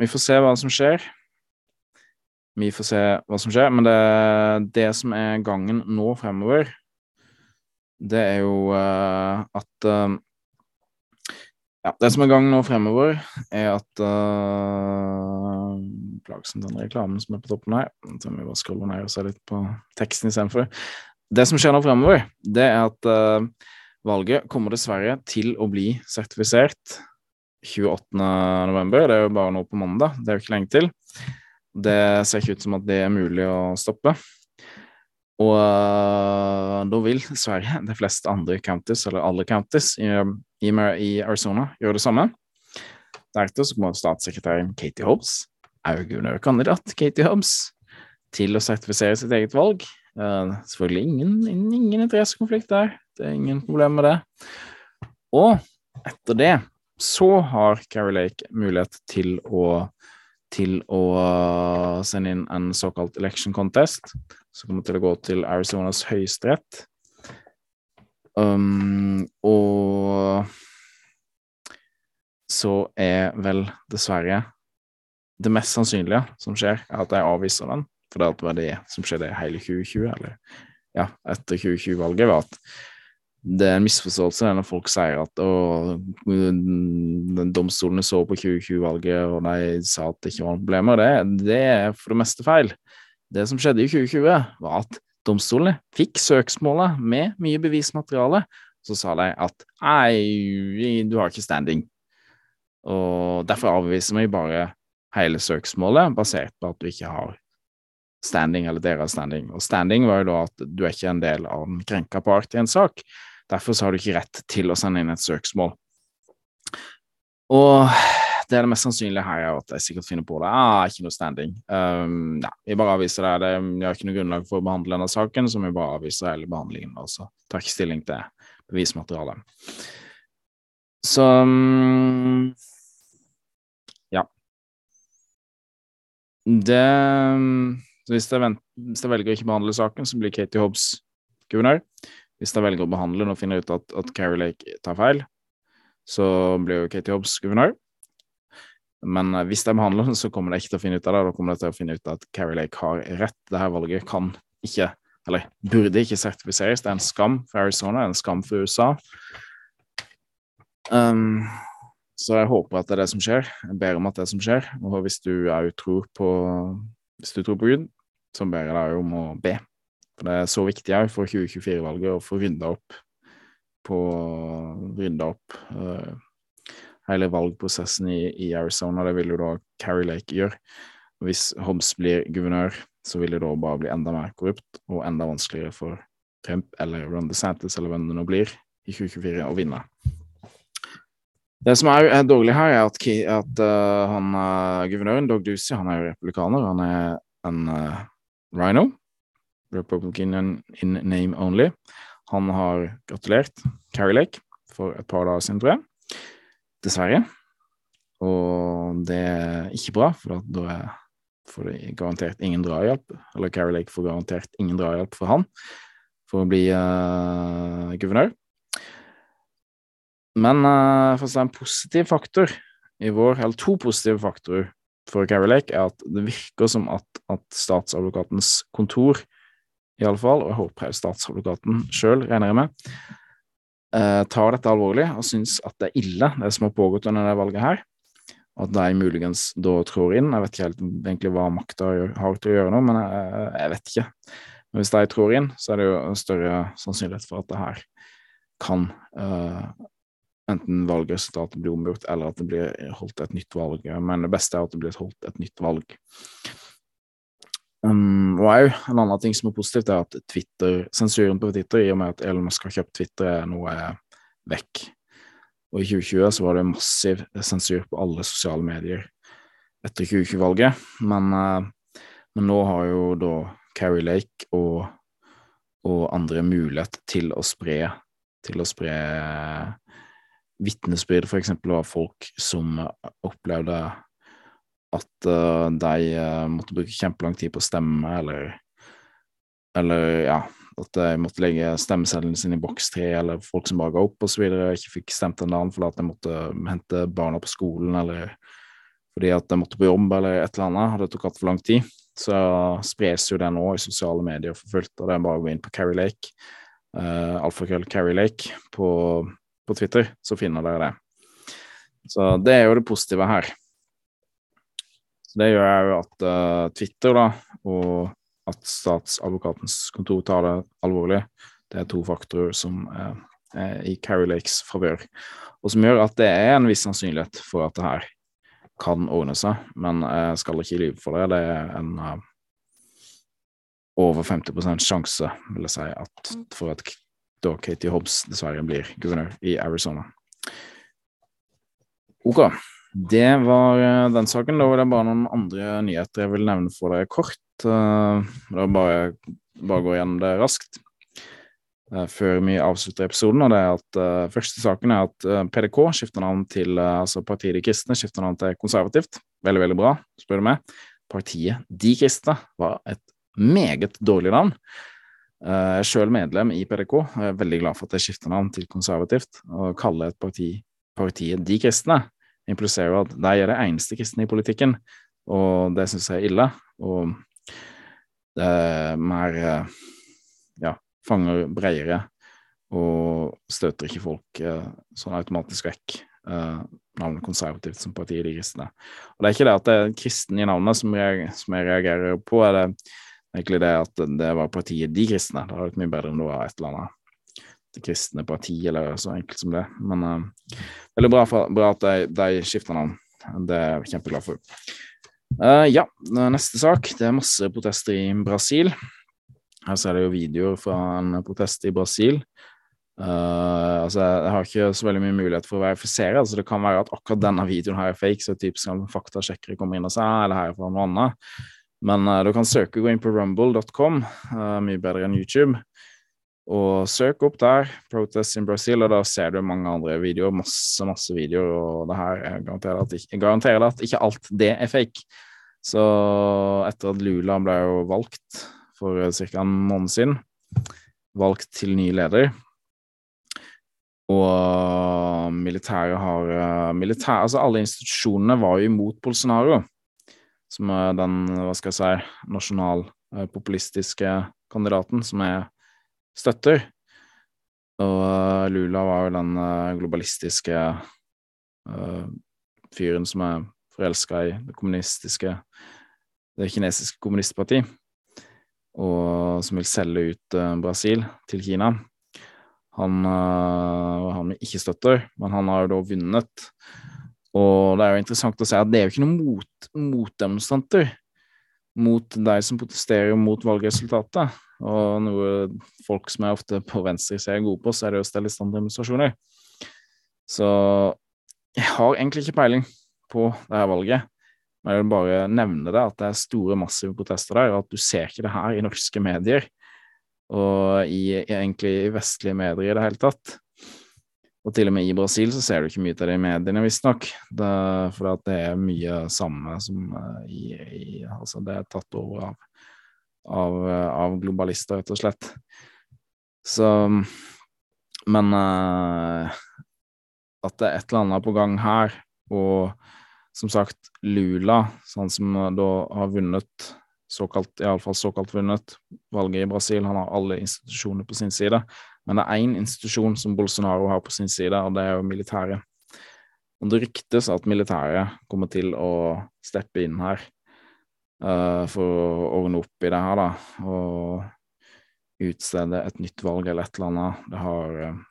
vi får se hva som skjer. Vi får se hva som skjer, men det, det som er gangen nå fremover, det er jo uh, at uh, Ja, det som er gangen nå fremover, er at uh, Plagsomt den reklamen som er på toppen her. Så må vi bare scrolle ned og se litt på teksten istedenfor. Det som skjer nå fremover, det er at uh, valget kommer dessverre til å bli sertifisert 28. november. Det er jo bare nå på mandag, det er jo ikke lenge til. Det ser ikke ut som at det er mulig å stoppe. Og uh, da vil Sverige, de fleste andre counties, eller alle counties i, i, i Arizona, gjøre det samme. Deretter så kommer statssekretæren Katie Hobbs, er jo guvernørkandidat Katie Hobbs, til å sertifisere sitt eget valg. Uh, selvfølgelig ingen, ingen interessekonflikt der, det er ingen problem med det. Og etter det så har Carrie Lake mulighet til å, til å sende inn en såkalt election contest, som kommer til å gå til Arizonas høyesterett. Um, og så er vel dessverre det mest sannsynlige som skjer, er at jeg avviser den. For det var det som skjedde hele 2020, eller ja, etter 2020-valget, var at det er en misforståelse når folk sier at domstolene så på 2020-valget og de sa at det ikke var noen problemer. Det, det er for det meste feil. Det som skjedde i 2020, var at domstolene fikk søksmålet med mye bevismateriale. Så sa de at nei, du har ikke standing. Og derfor avviser vi bare hele søksmålet basert på at du ikke har standing eller deres standing. Og standing var jo da at du er ikke en del av den krenka part i en sak. Derfor så har du ikke rett til å sende inn et søksmål. Og det er det mest sannsynlige her, er at jeg sikkert finner på det. Ah, ikke noe standing. Um, ja, vi bare avviser det. Vi har ikke noe grunnlag for å behandle denne saken, så vi bare avviser hele behandlingen. Og tar ikke stilling til bevismaterialet. Så um, ja. Det så hvis jeg, venter, hvis jeg velger å ikke behandle saken, så blir Katie Hobbs guvernør. Hvis de velger å behandle den og finner ut at, at Carrie Lake tar feil, så blir jo Katie Hobbs guvernør. Men uh, hvis de behandler den, så kommer de ikke til å finne ut av det. Da kommer de til å finne ut at Carrie Lake har rett. Dette valget kan ikke, eller burde ikke sertifiseres. Det er en skam for Arizona, det er en skam for USA. Um, så jeg håper at det er det som skjer. Jeg ber om at det er det som skjer. Og hvis du òg Hvis du tror på Gud, så ber jeg deg om å be for det er så viktig òg for 2024-valget å få rydda opp på Rydda opp uh, hele valgprosessen i, i, Arizona. Det vil jo da Carrie Lake gjøre. Hvis Hobbes blir guvernør, så vil det da bare bli enda mer korrupt og enda vanskeligere for Trump eller Ron DeSantis eller hvem det nå blir, i 2024 å vinne. Det som er dårlig her, er at, at uh, han uh, guvernøren, Dog Ducey, han er jo republikaner. Han er en uh, rhino, Republican in name only. Han har gratulert Carrie Lake for et par dager siden, tror jeg. dessverre. Og det er ikke bra, for da får de garantert ingen drahjelp. Eller Carrie Lake får garantert ingen drahjelp for han for å bli uh, guvernør. Men uh, for å si en positiv faktor i vår, eller to positive faktorer for Carrie Lake, er at det virker som at, at statsadvokatens kontor, iallfall, og jeg håper også statsadvokaten sjøl, regner jeg med, eh, tar dette alvorlig og syns at det er ille, det som har pågått under det valget her. At de muligens da trår inn. Jeg vet ikke helt egentlig hva makta har til å gjøre nå, men jeg, jeg vet ikke. Men hvis de trår inn, så er det jo en større sannsynlighet for at det her kan uh, enten valgresultatet blir omgjort, eller at det blir holdt et nytt valg. Men det beste er at det blir holdt et nytt valg. Um, og òg en annen ting som er positivt, er at Twitter, sensuren på Twitter, i og med at Elon Musk har kjøpt Twitter, er noe vekk. Og i 2020 så var det massiv sensur på alle sosiale medier etter 2020-valget. Men, uh, men, nå har jo da Carrie Lake og, og andre mulighet til å spre til å spre vitnesbyrd, f.eks. av folk som opplevde at uh, de uh, måtte bruke kjempelang tid på å stemme, eller, eller ja, at de måtte legge stemmeseddelen sin i boks tre, eller folk som bare ga opp osv., ikke fikk stemt en annen fordi at de måtte hente barna på skolen, eller fordi at de måtte på jobb, eller et eller annet, og det tok altfor lang tid. Så spres jo det nå i sosiale medier for fullt, og det er bare å gå inn på Carrie Lake, uh, alfakrøll Carrie Lake, på, på Twitter, så finner dere det. Så det er jo det positive her. Det gjør jo at uh, Twitter, da, og at statsadvokatens kontor tar det alvorlig, det er to faktorer som er, er i Carrie Lakes favør, og som gjør at det er en viss sannsynlighet for at det her kan ordne seg, men jeg skal ikke lyve for det. Det er en uh, over 50 sjanse, vil jeg si, at for at da Katie Hobbs dessverre blir guvernør i Arizona. Ok, det var uh, den saken. Da var det bare noen andre nyheter jeg vil nevne for deg kort. Uh, da bare, bare gå gjennom det raskt uh, før vi avslutter episoden. og det er at Første saken er at PDK skifter navn til altså Partiet De kristne skifter navn til Konservativt. Veldig, veldig bra, spør du meg. Partiet De kristne var et meget dårlig navn. Jeg er sjøl medlem i PDK og jeg er veldig glad for at jeg skifter navn til Konservativt. og kaller et parti Partiet De kristne impliserer at de er det eneste kristne i politikken, og det syns jeg er ille. Og det er mer eh, ja, fanger bredere og støter ikke folk eh, sånn automatisk vekk. Eh, navnet konservativt som partiet De kristne. Og det er ikke det at det er kristen i navnet som jeg, som jeg reagerer på, er det egentlig det at det var partiet De kristne. Det hadde vært mye bedre enn det var et eller annet kristne parti, eller så enkelt som det. Men uh, veldig bra, for, bra at de, de skifter navn. Det er jeg kjempeglad for. Uh, ja, neste sak. Det er masse protester i Brasil. Her ser jeg videoer fra en protest i Brasil. Uh, altså, jeg har ikke så veldig mye mulighet for å verifisere, altså det kan være at akkurat denne videoen her er fake, så typisk at faktasjekkere kommer inn og sier eller her er fra noe annet. Men uh, du kan søke, gå inn på rumble.com, mye bedre enn YouTube, og søk opp der, 'Protest in Brazil', og da ser du mange andre videoer, masse, masse videoer, og det her jeg garanterer at, ikke, jeg garanterer at ikke alt det er fake. Så etter at Lula ble jo valgt for ca. en måned siden, valgt til ny leder, og militæret har militær, Altså, alle institusjonene var jo imot Bolsonaro, som er den, hva skal jeg si, nasjonalpopulistiske kandidaten som er støtter. Og uh, Lula var jo den uh, globalistiske uh, fyren som er forelska i det kommunistiske Det kinesiske kommunistparti, og som vil selge ut Brasil til Kina. Han, han ikke støtter, men han har jo da vunnet. Og det er jo interessant å se at det er jo ikke noen mot, motdemonstranter mot de som protesterer mot valgresultatet. Og noe folk som er ofte på venstresida er gode på, så er det å stelle i stand demonstrasjoner. Så jeg har egentlig ikke peiling på det her valget. Men jeg vil bare nevne det, at det er store, massive protester der, og at du ser ikke det her i norske medier. Og i, egentlig i vestlige medier i det hele tatt. Og til og med i Brasil så ser du ikke mye av det i mediene, visstnok. For det er mye samme som uh, i, i, Altså, det er tatt over av, av, uh, av globalister, rett og slett. Så Men uh, at det er et eller annet på gang her, og som sagt, Lula, sånn som da har vunnet såkalt, iallfall såkalt vunnet valget i Brasil, han har alle institusjoner på sin side. Men det er én institusjon som Bolsonaro har på sin side, og det er jo militæret. Og det ryktes at militæret kommer til å steppe inn her for å ordne opp i det her, da, og utstede et nytt valg eller et eller annet. Det har uh,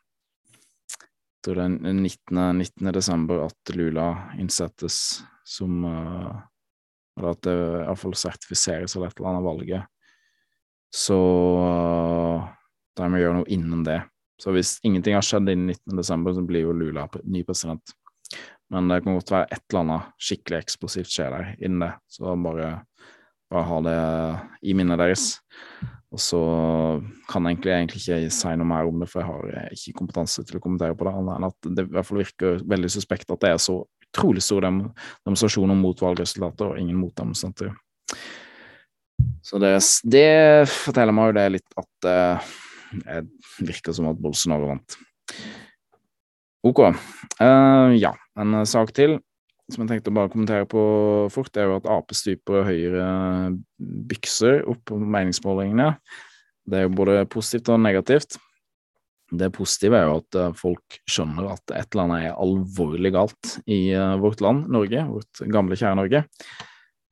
Jeg tror det er 19. 19. desember at Lula innsettes som uh, Eller at det iallfall sertifiseres eller et eller annet valget. Så da må vi gjøre noe innen det. Så hvis ingenting har skjedd innen 19.12., så blir jo Lula ny president. Men det kan godt være et eller annet skikkelig eksplosivt skjer der innen det. Så bare, bare ha det i minnet deres. Og så kan jeg egentlig, egentlig ikke si noe mer om det, for jeg har ikke kompetanse til å kommentere på det. Enn at det i hvert fall virker veldig suspekt at det er så utrolig stor dem demonstrasjoner mot valgresultater og ingen motdemonstranter. Så det, det, forteller meg jo det litt at det virker som at Bolsonaro vant. Ok. Uh, ja, en sak til som jeg tenkte å bare kommentere på fort, er jo at Ap stuper høyere bykser opp på meningsmålingene. Det er jo både positivt og negativt. Det positive er jo at eh, folk skjønner at et eller annet er alvorlig galt i vårt land, Norge, vårt gamle, kjære Norge.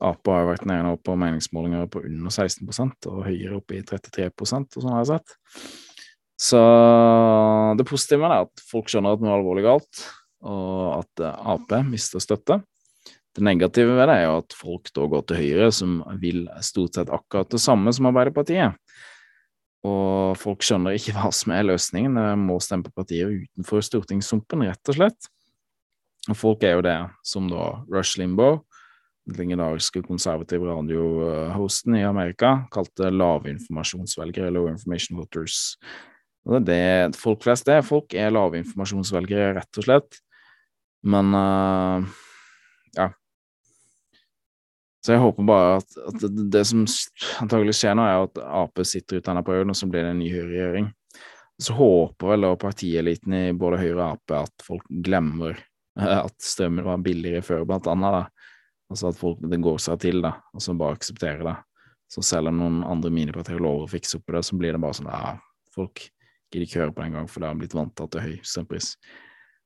Ap har jo vært nede nå på meningsmålinger på under 16% og høyere oppe i 33% og sånn har jeg sett. Så det positive er at folk skjønner at noe er alvorlig galt, og at Ap mister støtte. Det negative ved det er jo at folk da går til Høyre, som vil stort sett akkurat det samme som Arbeiderpartiet. Og folk skjønner ikke hva som er løsningen, de må stemme på partier utenfor stortingssumpen, rett og slett. Og folk er jo det som da Rush Limbaugh, den legendariske konservative radiohosten i Amerika, kalte lavinformasjonsvelgere, low information voters. Og det er det folk flest er. Folk er lavinformasjonsvelgere, rett og slett. Men uh, ja. Så jeg håper bare at, at det, det, som antagelig skjer nå, er at Ap sitter ut denne perioden, og så blir det en ny høyreregjering. Så håper vel da partieliten i både Høyre og Ap at folk glemmer at strømmen var billigere før, blant annet. da. Altså at folk, det går seg til, da, og så bare aksepterer det. Så selv om noen andre minipartier lover å fikse opp i det, så blir det bare sånn ja, folk gidder ikke høre på en gang, for det har blitt vant til at det er høy strømpris.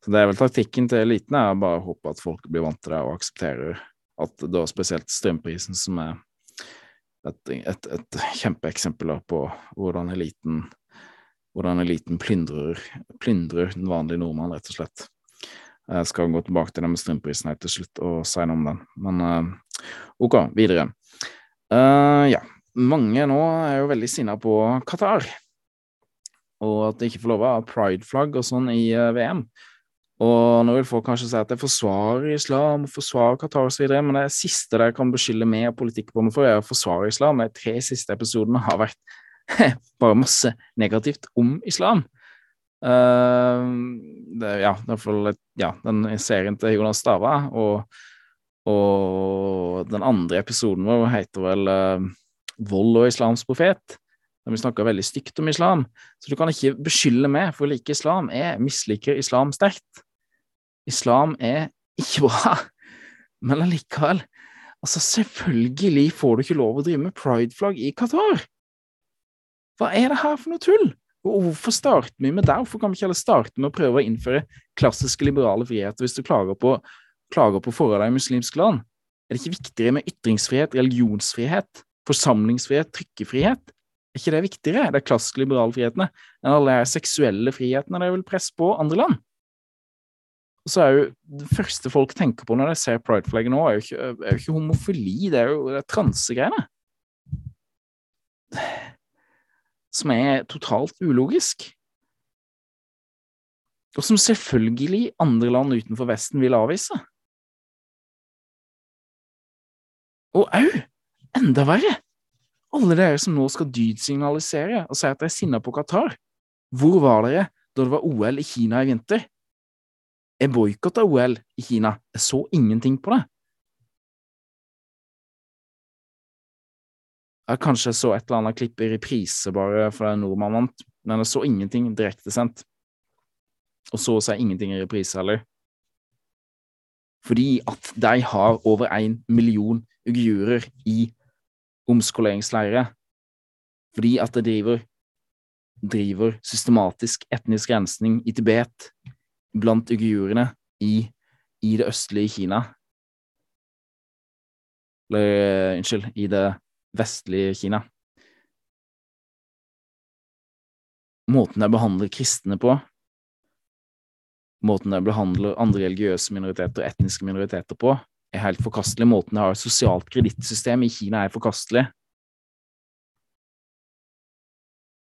Så det er vel taktikken til eliten, er bare å håpe at folk blir vant til det og aksepterer at da spesielt strømprisen, som er et, et, et kjempeeksempel på hvordan eliten hvordan eliten plyndrer, plyndrer den vanlige nordmann, rett og slett. Jeg skal gå tilbake til det med strømprisen her til slutt og si noe om den. Men uh, ok, videre. Uh, ja, mange nå er jo veldig sinna på Qatar. Og at de ikke får lov å ha prideflagg og sånn i uh, VM. Og nå vil folk kanskje si at jeg forsvarer islam, forsvarer Qatar osv., men det siste dere kan beskylde meg og politikk på meg for, er å forsvare islam. De tre siste episodene har vært bare masse negativt om islam. Uh, det, ja, i hvert fall ja, den serien til Jonas Stava, og, og den andre episoden vår heter vel uh, 'Vold og islams profet', der vi snakker veldig stygt om islam. Så du kan ikke beskylde meg for å like islam. Jeg misliker islam sterkt. Islam er ikke bra, men allikevel Altså, selvfølgelig får du ikke lov å drive med prideflagg i Qatar! Hva er det her for noe tull? Og hvorfor starter vi med det? Hvorfor kan vi ikke heller starte med å prøve å innføre klassiske liberale friheter hvis du klager på, klager på forholdene i muslimske land? Er det ikke viktigere med ytringsfrihet, religionsfrihet, forsamlingsfrihet, trykkefrihet? Ikke det viktigere, de klassiske liberale frihetene, enn alle de seksuelle frihetene de vil presse på andre land? Og så er jo Det første folk tenker på når de ser prideflagget nå, er jo, ikke, er jo ikke homofili, det er jo det er transegreiene som er totalt ulogisk. Og som selvfølgelig andre land utenfor Vesten vil avvise. Og au, enda verre, alle dere som nå skal dydsignalisere og si at dere er sinna på Qatar, hvor var dere da det var OL i Kina i vinter? Jeg boikotta OL i Kina. Jeg så ingenting på det. Jeg kanskje så et eller annet klipp i reprise bare fordi nordmann vant, men jeg så ingenting direktesendt. Og så sa jeg ingenting i reprise heller. Fordi at de har over én million uigurer i omskoleringsleirer. Fordi at det driver, driver systematisk etnisk rensning i Tibet blant uigurene i, i det østlige Kina. Eller, unnskyld, i det vestlige Kina. Måten de behandler kristne på, måten de behandler andre religiøse minoriteter og etniske minoriteter på, er helt forkastelig. Måten de har et sosialt kredittsystem i Kina, er forkastelig.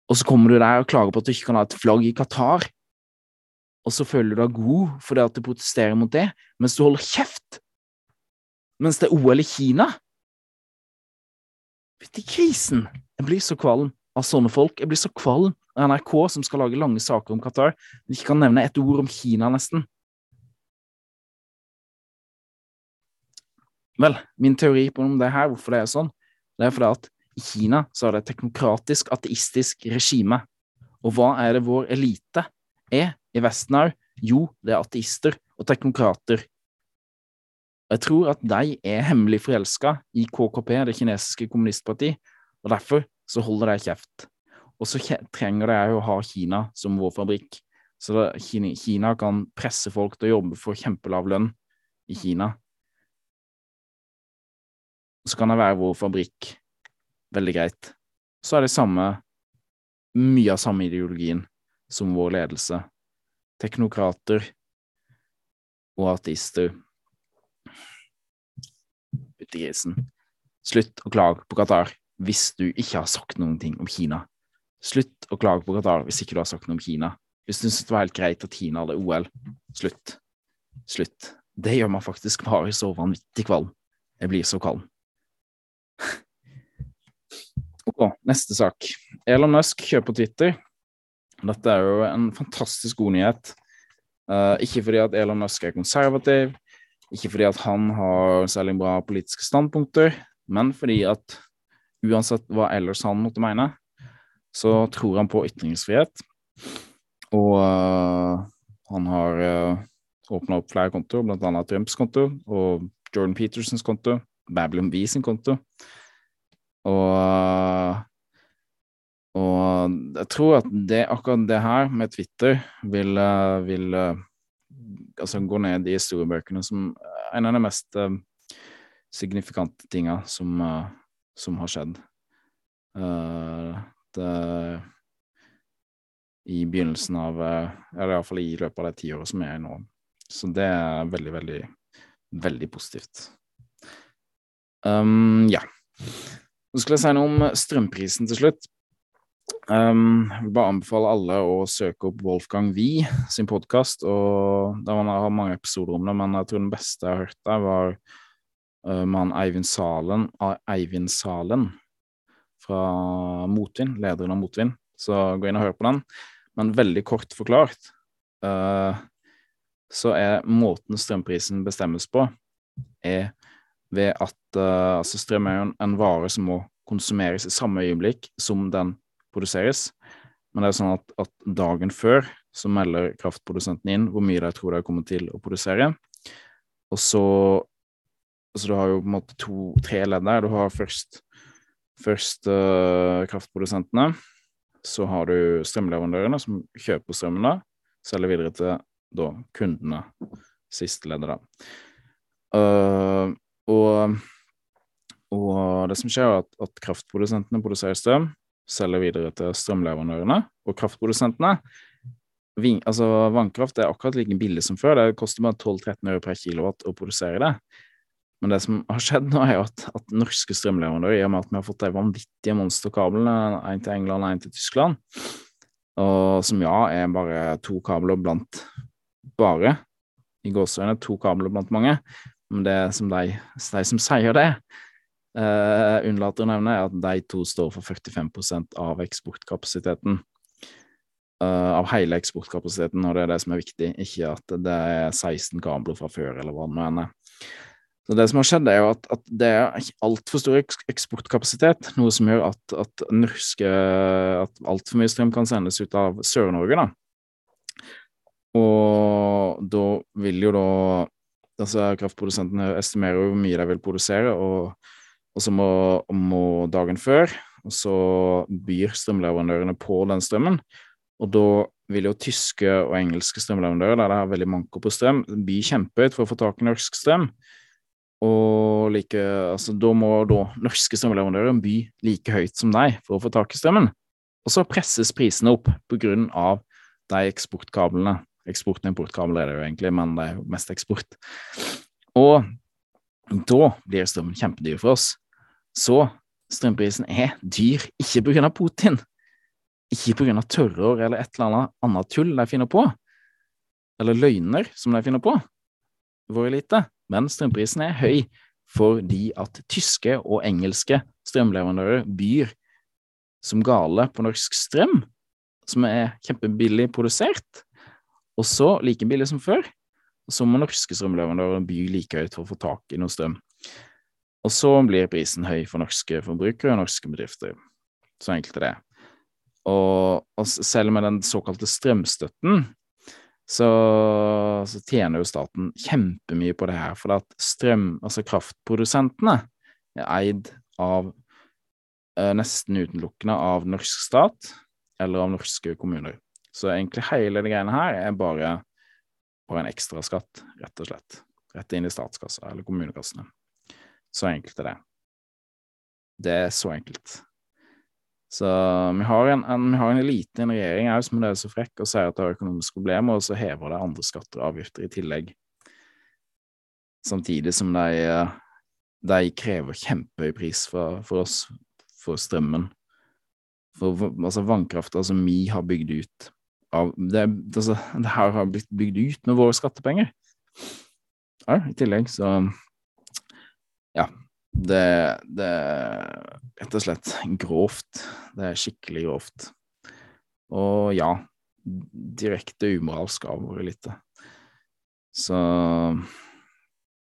Og så kommer du der og klager på at du ikke kan ha et flagg i Qatar, og så føler du deg god fordi at du protesterer mot det, mens du holder kjeft mens det er OL i Kina. Fytti krisen! Jeg blir så kvalm av sånne folk. Jeg blir så kvalm av NRK som skal lage lange saker om Qatar, men ikke kan nevne et ord om Kina, nesten. Vel, min teori på om det her, hvorfor det er sånn, det er fordi at i Kina så er det et teknokratisk, ateistisk regime. Og hva er det vår elite er i Vesten òg? Jo, det er ateister og teknokrater. Jeg tror at de er hemmelig forelska i KKP, det kinesiske kommunistpartiet, og derfor så holder de kjeft. Og så trenger de òg å ha Kina som vår fabrikk, så Kina kan presse folk til å jobbe for kjempelav lønn i Kina. Så kan det være vår fabrikk. Veldig greit. Så er det samme Mye av samme ideologien som vår ledelse. Teknokrater og ateister. Fytti grisen. Slutt å klage på Qatar hvis du ikke har sagt noen ting om Kina. Slutt å klage på Qatar hvis ikke du har sagt noe om Kina. Hvis du syns det var helt greit at Kina hadde OL. Slutt. Slutt. Det gjør meg faktisk bare så vanvittig kvalm. Jeg blir så kvalm. Ok, neste sak. Elon Musk kjøper Twitter. Dette er jo en fantastisk god nyhet. Uh, ikke fordi at Elon Musk er konservativ, ikke fordi at han har særlig bra politiske standpunkter, men fordi at uansett hva ellers han måtte mene, så tror han på ytringsfrihet. Og uh, han har uh, åpna opp flere kontoer, annet Trumps konto og Jordan Petersons konto, Babylon V sin konto. Og, og jeg tror at det, akkurat det her med Twitter vil, vil altså gå ned i historiebøkene som en av de mest uh, signifikante tinga som, som, har skjedd. Uh, det, I begynnelsen av Eller iallfall i løpet av de tiåra som er nå. Så det er veldig, veldig, veldig positivt. Um, ja. Så skulle jeg si noe om strømprisen til slutt. Um, jeg vil bare anbefale alle å søke opp Wolfgang Wie sin podkast. Man har mange episoder om det, men jeg tror den beste jeg har hørt der, var uh, med han Eivind Salen, Eivind Salen fra Motvind, lederen av Motvind. Så gå inn og hør på den. Men veldig kort forklart uh, så er måten strømprisen bestemmes på, er ved at uh, altså strøm er jo en, en, vare som må konsumeres i samme øyeblikk som den produseres. Men det er sånn at, at dagen før så melder kraftprodusenten inn hvor mye de tror de kommer til å produsere. Og så Så du har jo på en måte to-tre ledd der. Du har først, først uh, kraftprodusentene. Så har du strømleverandørene som kjøper strømmen, da. Selger videre til da kundene. Siste leddet, da. Uh, og, det som skjer, er at, at kraftprodusentene produserer strøm, selger videre til strømleverandørene, og kraftprodusentene ving, altså Vannkraft er akkurat like billig som før, det koster bare 12-13 øre per kilowatt å produsere det. Men det som har skjedd nå, er at, at norske strømleverandører, i og med at vi har fått de vanvittige monsterkablene, én til England og én til Tyskland, og som ja er bare to kabler blant bare, i gåseøyne to kabler blant mange, men det som de, de som sier det, uh, unnlater å nevne, er at de to står for 45 av eksportkapasiteten. eh, av hele eksportkapasiteten, og det er det som er viktig, ikke at det er 16 kabler fra før, eller hva det nå er. Så det som har skjedd, er jo at, at det er altfor stor eksportkapasitet, noe som gjør at, at norske At altfor mye strøm kan sendes ut av Sør-Norge, da. Og da vil jo da Altså, kraftprodusentene estimerer jo hvor mye de vil produsere, og, og så må, må dagen før, og så byr strømleverandørene på den strømmen. Og da vil jo tyske og engelske strømleverandører, der det er veldig manko på strøm, by kjempehøyt for å få tak i norsk strøm. Og like, altså, da må da norske strømleverandører by like høyt som deg for å få tak i strømmen. Og så presses prisene opp på grunn av de eksportkablene Eksport- og importkabel er det jo egentlig, men det er jo mest eksport. Og da blir strømmen kjempedyr for oss. Så strømprisen er dyr ikke på grunn av Putin, ikke på grunn av tørrår eller et eller annet annet tull de finner på, eller løgner som de finner på, vår elite, men strømprisen er høy fordi at tyske og engelske strømleverandører byr som gale på norsk strøm, som er kjempebillig produsert, og så like billig som før. Og så må norske strømleverandører by like høyt for å få tak i noe strøm. Og så blir prisen høy for norske forbrukere og norske bedrifter. Så enkelt er det. Og, og selv med den såkalte strømstøtten, så, så, tjener jo staten kjempemye på det her. For at strøm, altså kraftprodusentene, er eid av eh, nesten utelukkende av norsk stat eller av norske kommuner. Så egentlig hele det greiene her er bare, bare en ekstraskatt, rett og slett. Rett inn i statskassa eller kommunekassene. Så enkelt er det. Det er så enkelt. Så vi har en, en, vi har en elite en regjering her som er så frekk og sier at det har økonomiske problemer, og så hever det andre skatter og avgifter i tillegg. Samtidig som de, de krever kjempehøy pris for, for oss, for strømmen. For altså vannkrafta altså vi har bygd ut av det, altså, det her har blitt bygd ut med våre skattepenger. Ja, I tillegg, så Ja. Det, er rett og slett grovt. Det er skikkelig grovt. Og ja, direkte umoralsk av vår elite. Så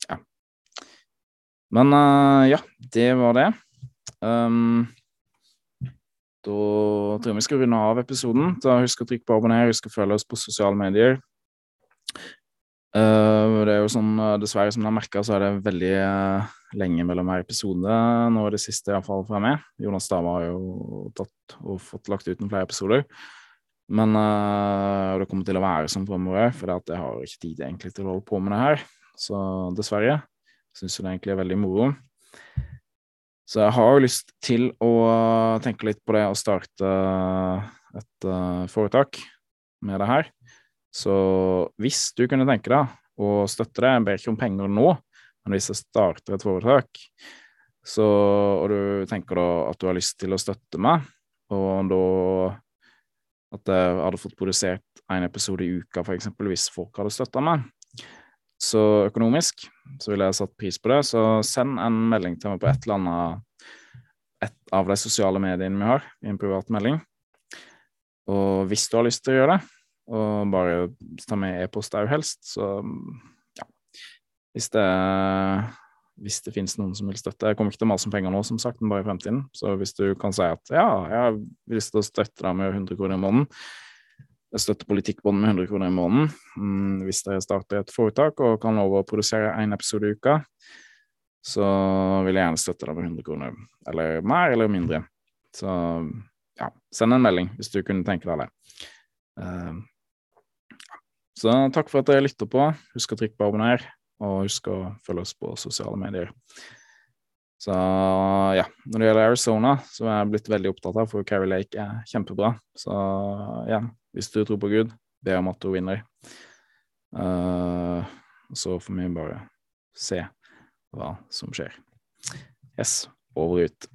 ja. Men uh, ja, det var det. Um, da tror jeg vi skal runde av episoden. Da husk å trykke på abonner, husk å følge oss på sosiale medier. Uh, det er jo sånn, uh, Dessverre, som dere har merka, så er det veldig uh, lenge mellom hver episode. Nå er det siste iallfall fra meg. Jonas Stava har jo tatt og fått lagt ut noen flere episoder. Men det kommer til å være sånn fremover, for jeg har ikke tid egentlig til å holde på med det her. Så dessverre. Syns jo det egentlig er veldig moro. Så jeg har jo lyst til å tenke litt på det å starte et uh, foretak med det her. Så hvis du kunne tenke deg å støtte det, jeg ber ikke om penger nå, men hvis jeg starter et foretak, så, og du tenker da at du har lyst til å støtte meg, og da at jeg hadde fått produsert en episode i uka, eksempel, hvis folk hadde støtta meg, så økonomisk så ville jeg satt pris på det. Så send en melding til meg på et eller annet et av de sosiale mediene vi har, i en privat melding. Og hvis du har lyst til å gjøre det, og bare ta med e-post òg helst, så ja Hvis det, hvis det finnes noen som vil støtte Jeg kommer ikke til å mase om penger nå, som sagt, men bare i fremtiden. Så hvis du kan si at ja, jeg har lyst til å støtte deg med 100 kroner i måneden, jeg støtter Politikkbånd med 100 kroner i måneden. Mm, hvis dere starter et foretak og kan love å produsere én episode i uka, så vil jeg gjerne støtte deg med 100 kroner. Eller mer eller mindre. Så ja, send en melding hvis du kunne tenke deg det. Uh, så takk for at dere lytter på. Husk å trykke på abonner, og husk å følge oss på sosiale medier. Så ja, når det gjelder Arizona, er jeg blitt veldig opptatt av, for Carrie Lake er kjempebra. Så ja, hvis du tror på Gud, be om at du vinner. Uh, så får vi bare se hva som skjer. Yes, over og ut.